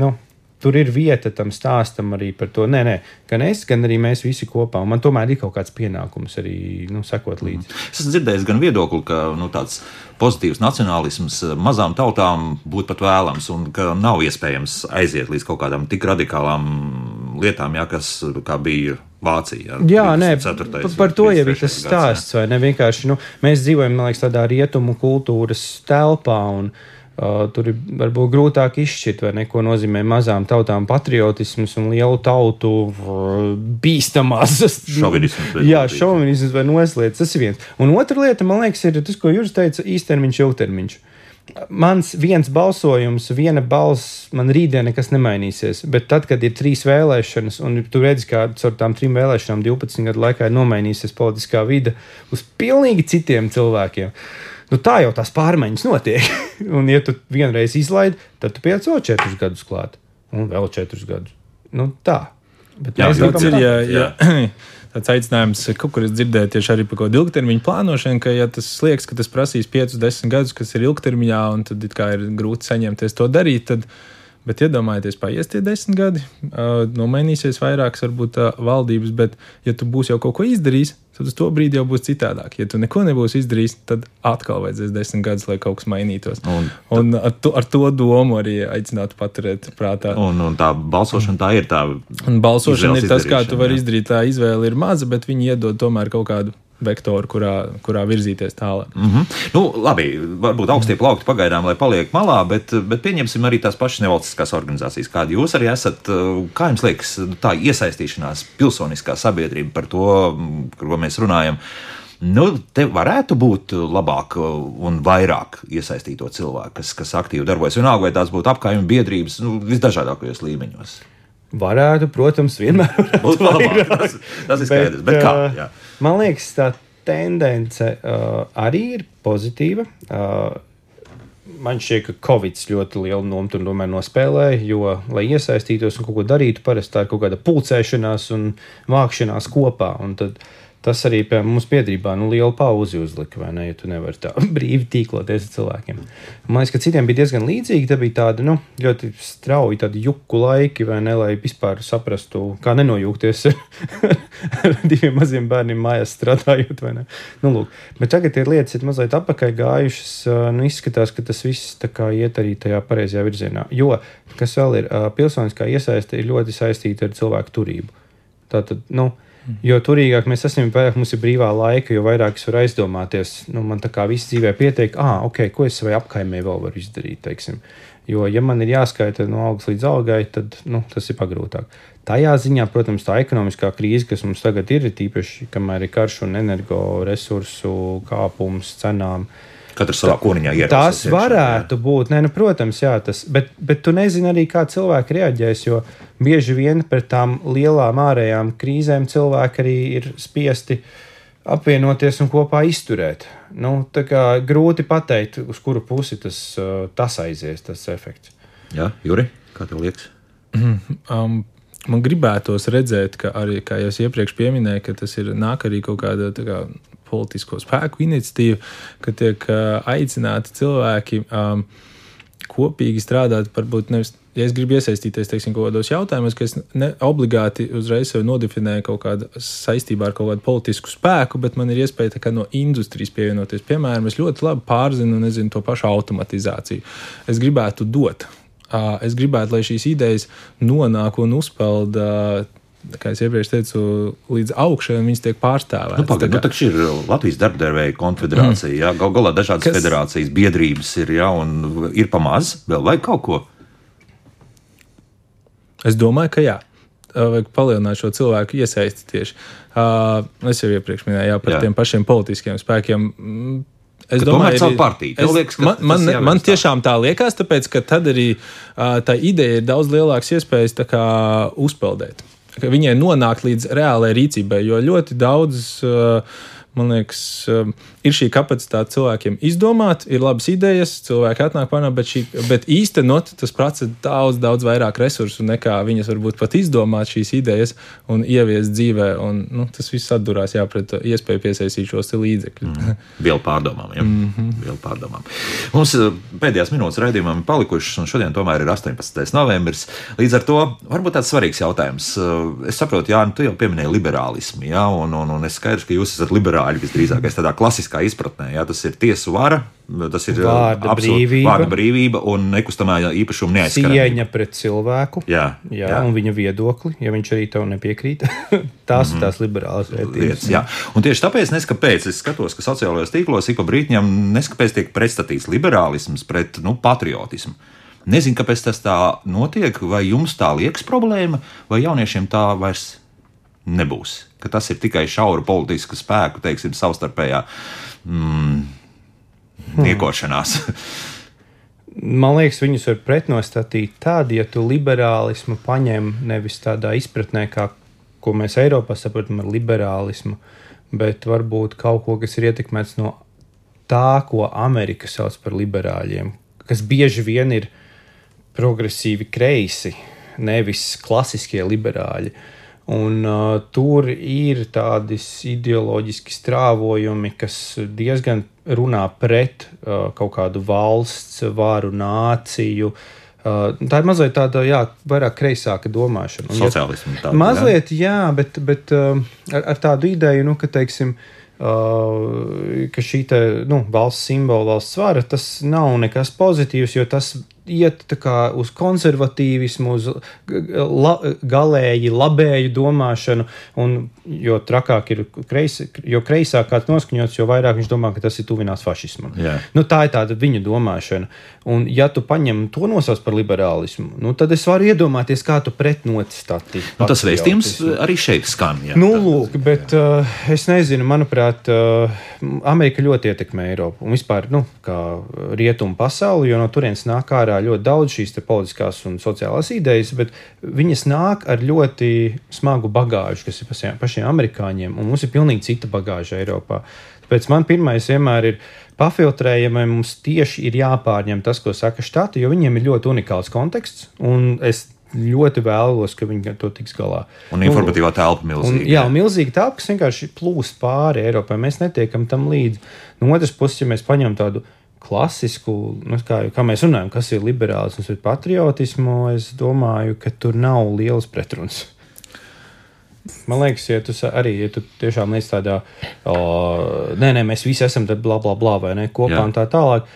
Nu, tur ir vieta tam stāstam arī par to. Nē, nē, gan es, gan arī mēs visi kopā. Man tomēr ir kaut kāds pienākums arī nu, sekot līdzi. Mm. Es esmu dzirdējis gan viedokli, ka nu, tāds pozitīvs nacionālisms mazām tautām būtu pat vēlams un ka nav iespējams aiziet līdz kaut kādām tik radikālām lietām, jā, kas bija Vācija. Jā, nē, par, par to jau ir tas stāsts. Gads, ne, vienkārši, nu, mēs dzīvojam liekas, tādā rietumu kultūras telpā. Un, Uh, tur ir varbūt grūtāk izšķirt, vai ne, ko nozīmē mazām tautām patriotisms un lielu tautu uh, bīstamās. Šovinisms. Jā, šovinisms vai noslēdz. Tas ir viens. Un otra lieta, man liekas, ir tas, ko Juris teica, īstermiņš, ilgtermiņš. Mans viens balsojums, viena balss, man rītdien nekas nemainīsies. Bet tad, kad ir trīs vēlēšanas, un tu redzi, kā caur tām trim vēlēšanām 12 gadu laikā ir nomainījusies politiskā vide uz pilnīgi citiem cilvēkiem, Nu, tā jau tās pārmaiņas notiek. un, ja tu vienreiz izlaidi, tad tu pieliec vēl četrus gadus klāt, un vēl četrus gadus. Nu, tā. Bet jā, tas ir. Jā, jā. Tāds aicinājums, kaut kur es dzirdēju tieši arī par kaut kādu ilgtermiņu plānošanu, ka, ja tas liekas, ka tas prasīs 5, 10 gadus, kas ir ilgtermiņā, un tad ir grūti saņemties to darīt, tad, bet iedomājieties, paies tie 10 gadi, uh, nomainīsies vairākas varbūt uh, valdības, bet, ja tu būsi jau kaut ko izdarījis, tad uz to brīdi jau būs citādāk. Ja tu neko nebūsi izdarījis, tad atkal vajadzēs desmit gadus, lai kaut kas mainītos. Un, un ar, to, ar to domu arī aicinātu paturēt prātā. Un, un tā balsošana tā ir tā. Un balsošana ir tas, kā tu vari izdarīt. Tā izvēle ir maza, bet viņi iedod tomēr kaut kādu vektoru, kurā, kurā virzīties tālāk. Mm -hmm. nu, labi, varbūt augstie plaukti pagaidām, lai paliek malā, bet, bet pieņemsim arī tās pašas nevalstiskās organizācijas, kāda jūs arī esat. Kā jums liekas, tā iesaistīšanās pilsoniskā sabiedrība par to, par ko mēs runājam? Nu, te varētu būt labāk un vairāk iesaistīto cilvēku, kas, kas aktīvi darbojas. Vienalga, vai tās būtu apgājuma biedrības, nu, visdažādākajos līmeņos. Varētu, protams, vienmēr būt labāk. Tas, tas ir skaidrs. Bet, bet kā? Jā. Man liekas, tā tendence uh, arī ir pozitīva. Uh, man šķiet, ka Covid ļoti lielu nomu tomēr nospēlēja, jo, lai iesaistītos un kaut ko darītu, parasti tā ir kaut kāda pulcēšanās un vākšanās kopā. Un tad, uh, Tas arī pie mums biedrībā nu, lielu pauzi uzlika, vai ne? Ja tu nevari tā brīvi tīkloties ar cilvēkiem. Man liekas, ka citiem bija diezgan līdzīgi. Tā bija tāda nu, ļoti strauja, tāda juku laiki, vai ne? Lai vispār saprastu, kā nenojūgties ar diviem maziem bērniem mājās strādājot. Nu, lūk. Bet tagad ir lietas, ir mazliet apakaļ gājušas. Nu, izskatās, ka tas viss iet arī tajā pareizajā virzienā. Jo, kas vēl ir, pilsoniskā iesaiste ir ļoti saistīta ar cilvēku turību. Tātad, nu, Jo turīgāk mēs esam, jo vairāk mums ir brīvā laika, jo vairāk es varu aizdomāties. Nu, man tā kā viss dzīvē pietiek, ah, ok, ko es savai apkaimē vēl varu izdarīt. Teiksim. Jo, ja man ir jāskaita no algas līdz algai, tad nu, tas ir pagrūtāk. Tajā ziņā, protams, tā ekonomiskā krīze, kas mums tagad ir, ir tīpaši, kamēr ir karš un energoresursu kāpums cenām, uh, Katrs savā kūniņā ieraudzīs. Tas varētu jā. būt. Nē, nu, protams, jā, tas, bet, bet tu nezini arī, kā cilvēki reaģēs. Jo bieži vien pret tām lielām ārējām krīzēm cilvēki arī ir spiesti apvienoties un kopā izturēt. Nu, grūti pateikt, uz kuru pusi tas, tas aizies, tas efekts. Jā, Juri, kā tev liekas? Um, man gribētos redzēt, ka arī, kā jau iepriekš minēju, ka tas ir nāk arī kaut kāda kā, politisko spēku iniciatīva, ka tiek aicināti cilvēki um, kopīgi strādāt, varbūt nevis. Ja es gribu iesaistīties teiksim, kaut kādos jautājumos, ka es ne obligāti uzreiz sev nodefinēju kaut kādu saistībā ar kaut kādu politisku spēku, bet man ir iespēja no industrijas pievienoties. Piemēram, es ļoti labi pārzinu nezinu, to pašu automatizāciju. Es gribētu dot. Es gribētu, lai šīs idejas nonāk un uzpeld kā jau iepriekš teicu, līdz augšai, un viņas tiek pārstāvētas. Nu, pagad, nu, taču ir Latvijas darbdevēja konfederācija, mm. jā, gal galā dažādas Kas... federācijas, biedrības ir, jā, un ir pamaz, vēl vajag kaut ko. Es domāju, ka jā. Vajag palielināt šo cilvēku iesaisti tieši. Uh, es jau iepriekš minēju jā, par jā. tiem pašiem politiskiem spēkiem. Es domāju, ka tā ir partija. Es, liekas, man, man, man tiešām tā liekas, tāpēc ka tad arī uh, tā ideja ir daudz lielākas iespējas kā, uzpeldēt. Viņai nonākt līdz reālajai rīcībai, jo ļoti daudz. Uh, man liekas, um, ir šī kapacitāte cilvēkiem izdomāt, ir labas idejas, cilvēki atnāk panākt, bet, šī, bet īstenot tas prasa daudz, daudz vairāk resursu nekā viņas varbūt pat izdomāt šīs idejas un ieviest dzīvē. Un, nu, tas viss atdurās jā, pret iespēju piesaistīt šos līdzekļus. Mm. Vēl pārdomām, ja? mm -hmm. Vēl pārdomām. Mums uh, pēdējās minūtes raidījumam ir palikušas, un šodien tomēr ir 18. novembris. Līdz ar to varbūt tāds svarīgs jautājums. Uh, es saprotu, Jā, tu jau pieminēji liberālismu, jā, un, un, un es skaidrs, ka jūs esat liberāļi visdrīzāk, tādā klasiskā izpratnē. Jā, tas ir tiesu vara, tas ir vārda brīvība, vārda brīvība un nekustamā īpašuma neaizskarība. Cieņa pret cilvēku. Jā, jā, jā, un viņa viedokli, ja viņš arī tev nepiekrīt. tās mm -hmm. ir tās liberālas vērtības. Jā, un tieši tāpēc, neskapēc, es skatos, ka sociālajos tīklos ik pa brītņam neskapēc tiek pretstatīts liberālisms pret nu, patriotismu. Nezinu, kāpēc tas tā notiek, vai jums tā liekas problēma, vai jauniešiem tā vairs nebūs ka tas ir tikai šauru politisku spēku, teiksim, savstarpējā mm, niekošanās. Man liekas, viņus var pretnostatīt tad, ja tu liberālismu paņem nevis tādā izpratnē, kā ko mēs Eiropā saprotam ar liberālismu, bet varbūt kaut ko, kas ir ietekmēts no tā, ko Amerika sauc par liberāļiem, kas bieži vien ir progresīvi kreisi, nevis klasiskie liberāļi. Uh, Un, uh, tur ir tādi ideoloģiski strāvojumi, kas diezgan runā pret uh, kaut kādu valsts varu, nāciju. Uh, tā ir mazliet tāda, jā, vairāk kreisāka domāšana. Sociālismu tāda. Mazliet, jā, jā bet, bet uh, ar, ar tādu ideju, nu, ka, teiksim, uh, ka šī te, nu, valsts simbola, valsts vara, tas nav nekas pozitīvs, jo tas iet uz konservatīvismu, uz la, galēji labēju domāšanu, un jo trakāk ir kreis, jo kreisāk kāds noskaņots, jo vairāk viņš domā, ka tas ir tuvinās fašismam. Yeah. Nu, tā ir tāda viņa domāšana. Un, ja tu paņem to nosauc par liberālismu, nu, tad es varu iedomāties, kā tu pretnotstati. Nu, tas vēstījums arī šeit skan. Jā, nu, lūk, bet uh, es nezinu, manuprāt, uh, Amerika ļoti ietekmē Eiropu un vispār, nu, rietumu pasauli, jo no turienes nāk ārā ļoti daudz šīs politiskās un sociālās idejas, bet viņas nāk ar ļoti smagu bagāžu, kas ir pašiem, pašiem amerikāņiem, un mums ir pilnīgi cita bagāža Eiropā. Tāpēc man pirmais vienmēr ir pafiltrējami, mums tieši ir jāpārņem tas, ko saka štati, jo viņiem ir ļoti unikāls konteksts. Es ļoti vēlos, ka viņi to tiks galā. Un informatīvā telpa milzīga. Un, jā, milzīga telpa, kas vienkārši plūst pāri Eiropai. Mēs netiekam tam līdzi. No otras puses, ja mēs paņemam tādu klasisku, nu, kā, kā mēs runājam, kas ir liberālisms vai patriotismu, es domāju, ka tur nav liels pretruns. Man liekas, ja tu arī ja tu tiešām līdz tādā, o, nē, nē, mēs visi esam tad bla, bla, bla, vai ne, kopā Jā. un tā tālāk.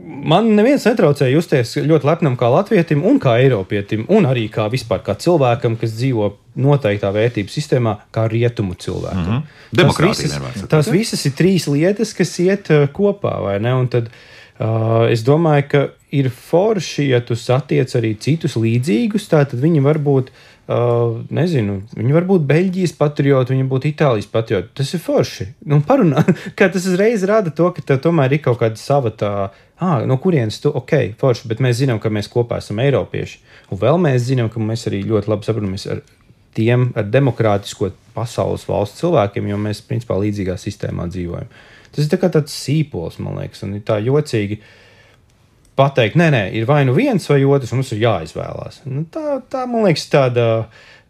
Man neviens netraucēja justies ļoti lepnam kā latvietim, un kā eiropietim, un arī kā vispār kā cilvēkam, kas dzīvo noteiktā vērtību sistēmā, kā rietumu cilvēkam. Mm -hmm. Demokrātija tās visas, tās visas ir trīs lietas, kas iet uh, kopā, vai ne? Un tad uh, es domāju, ka ir forši, ja tu satiec arī citus līdzīgus, tad viņi var būt uh, Uh, nezinu, viņi var būt Beļģijas patrioti, viņi būtu Itālijas patrioti. Tas ir forši. Nu, parunā, tas uzreiz rada to, ka tev tomēr ir kaut kāda sava tā, ah, no kurienes tu, ok, forši, bet mēs zinām, ka mēs kopā esam eiropieši. Un vēl mēs zinām, ka mēs arī ļoti labi saprotamies ar tiem, ar demokrātisko pasaules valstu cilvēkiem, jo mēs principā līdzīgā sistēmā dzīvojam. Tas ir tā tāds sīpols, man liekas, un tā jocīgi. Uh, pateikt, nē, nē, ir vai nu viens vai otrs, mums ir jāizvēlās. Nu, tā, tā, man liekas, tāda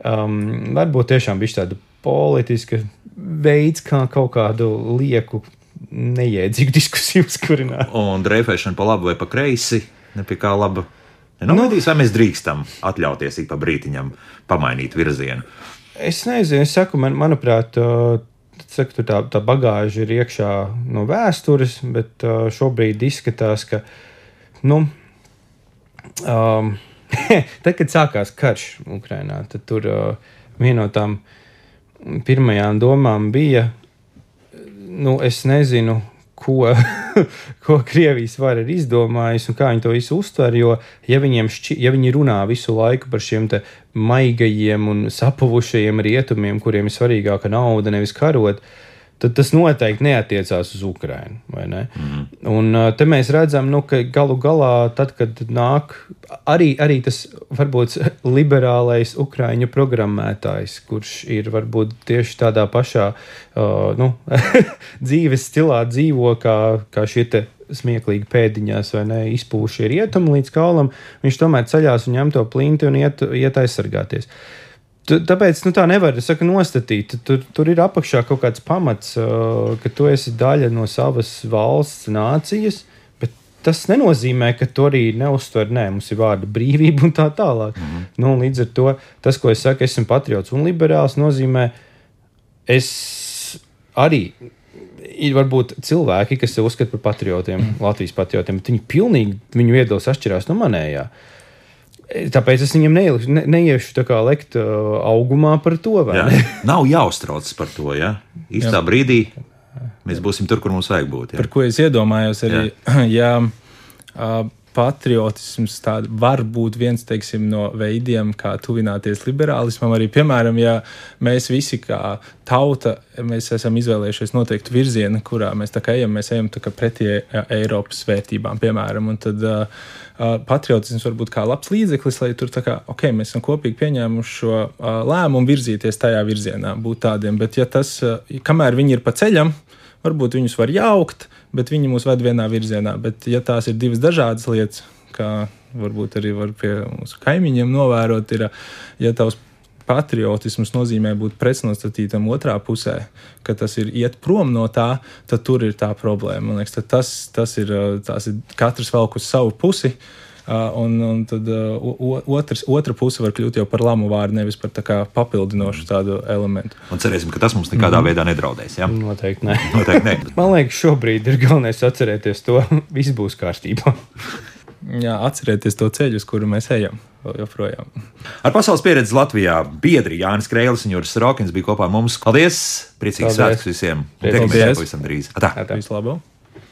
um, varbūt tiešām bija tāda politiska veids, kā kaut kādu lieku, neiedzīgu diskusiju uzkurināt. Un dreifēšana pa labi vai pa kreisi, ne pie kā laba. Nenovadīs, nu, vai mēs drīkstam atļauties ik pa brītiņam pamainīt virzienu? Es nezinu, es saku, man, manuprāt, saku, tā, tā bagāža ir iekšā no vēstures, bet šobrīd izskatās, ka uh, Nu, um, tad, kad sākās karš Ukrajinā, tad tur uh, viena no tām pirmajām domām bija, nu, es nezinu, ko, ko Krievijas vara ir izdomājusi un kā viņi to visu uztver. Jo, ja, šķi, ja viņi runā visu laiku par šiem maigajiem un sapuvušajiem rietumiem, kuriem ir svarīgāka nauda, nevis karot, uh, tad tas noteikti neatiecās uz Ukrajinu. Mm. Un te mēs redzam, nu, ka galu galā, tad, kad nāk arī, arī tas varbūt liberālais Ukrāņu programmētājs, kurš ir varbūt tieši tādā pašā uh, nu, dzīves stilā dzīvo kā, kā šie smieklīgi pēdiņās vai ne izpūšie rietumi līdz kaulam, viņš tomēr ceļās un ņem to plinti un iet, iet aizsargāties. Uh, Tāpēc nu, tā nevar saka, nostatīt. Tur, tur ir apakšā kaut kāds pamats, uh, ka tu esi daļa no savas valsts, nācijas. Bet tas nenozīmē, ka tu arī neuztver, nē, mums ir vārda brīvība un tā tālāk. Mm -hmm. nu, līdz ar to tas, ko es saku, esmu patriots un liberāls, nozīmē, es arī ir varbūt cilvēki, kas sev uzskata par patriotiem, mm. Latvijas patriotiem, bet viņi pilnīgi viņu viedoklis atšķirās no manējā. Uh, Tāpēc es viņam neiešu, ne, neiešu tā kā lekt uh, augumā par to. Jā, ne? Nav jāuztraucas par to. Ja? Īstā jā. brīdī mēs būsim tur, kur mums vajag būt. Ja? Par ko es iedomājos arī, jā. ja uh, patriotisms var būt viens teiksim, no veidiem, kā tuvināties liberālismam. Arī, piemēram, ja mēs visi kā tauta mēs esam izvēlējušies noteiktu virzienu, kurā mēs ejam, mēs ejam pretī Eiropas vērtībām, piemēram. Tad, uh, Uh, patriotisms var būt kā labs līdzeklis, lai tur tā kā, ok, mēs esam kopīgi pieņēmuši šo uh, lēmumu virzīties tajā virzienā, būt tādiem. Bet, ja tas, uh, kamēr viņi ir pa ceļam, varbūt viņus var jaukt, bet viņi mūs ved vienā virzienā. Bet, ja tās ir divas dažādas lietas, kā varbūt arī var pie mūsu kaimiņiem novērot, ir, ja tavs patriotisms nozīmē būt pretnostatītam otrā pusē, ka tas ir iet prom no tā, tad tur ir tā problēma. Man liekas, tas, tas ir, ir katrs velk uz savu pusi. Un, un tad otrs, otra puse var kļūt jau par lamu vārdu, nevis par tā papildinošu tādu elementu. Un cerēsim, ka tas mums nekādā mm. veidā nedraudēs. Ja? Noteikti nē. Noteikti nē. Man liekas, šobrīd ir galvenais atcerēties to, viss būs kārtībā jā, atcerieties to ceļu, uz kuru mēs ejam. Joprojām. Ar pasaules pieredzi Latvijā biedri Jānis Kreilis un Juris Rokins bija kopā ar mums. Paldies! Priecīgs svētkus visiem! Tiekamies pavisam drīz! Atā! Atā. Vislabāk!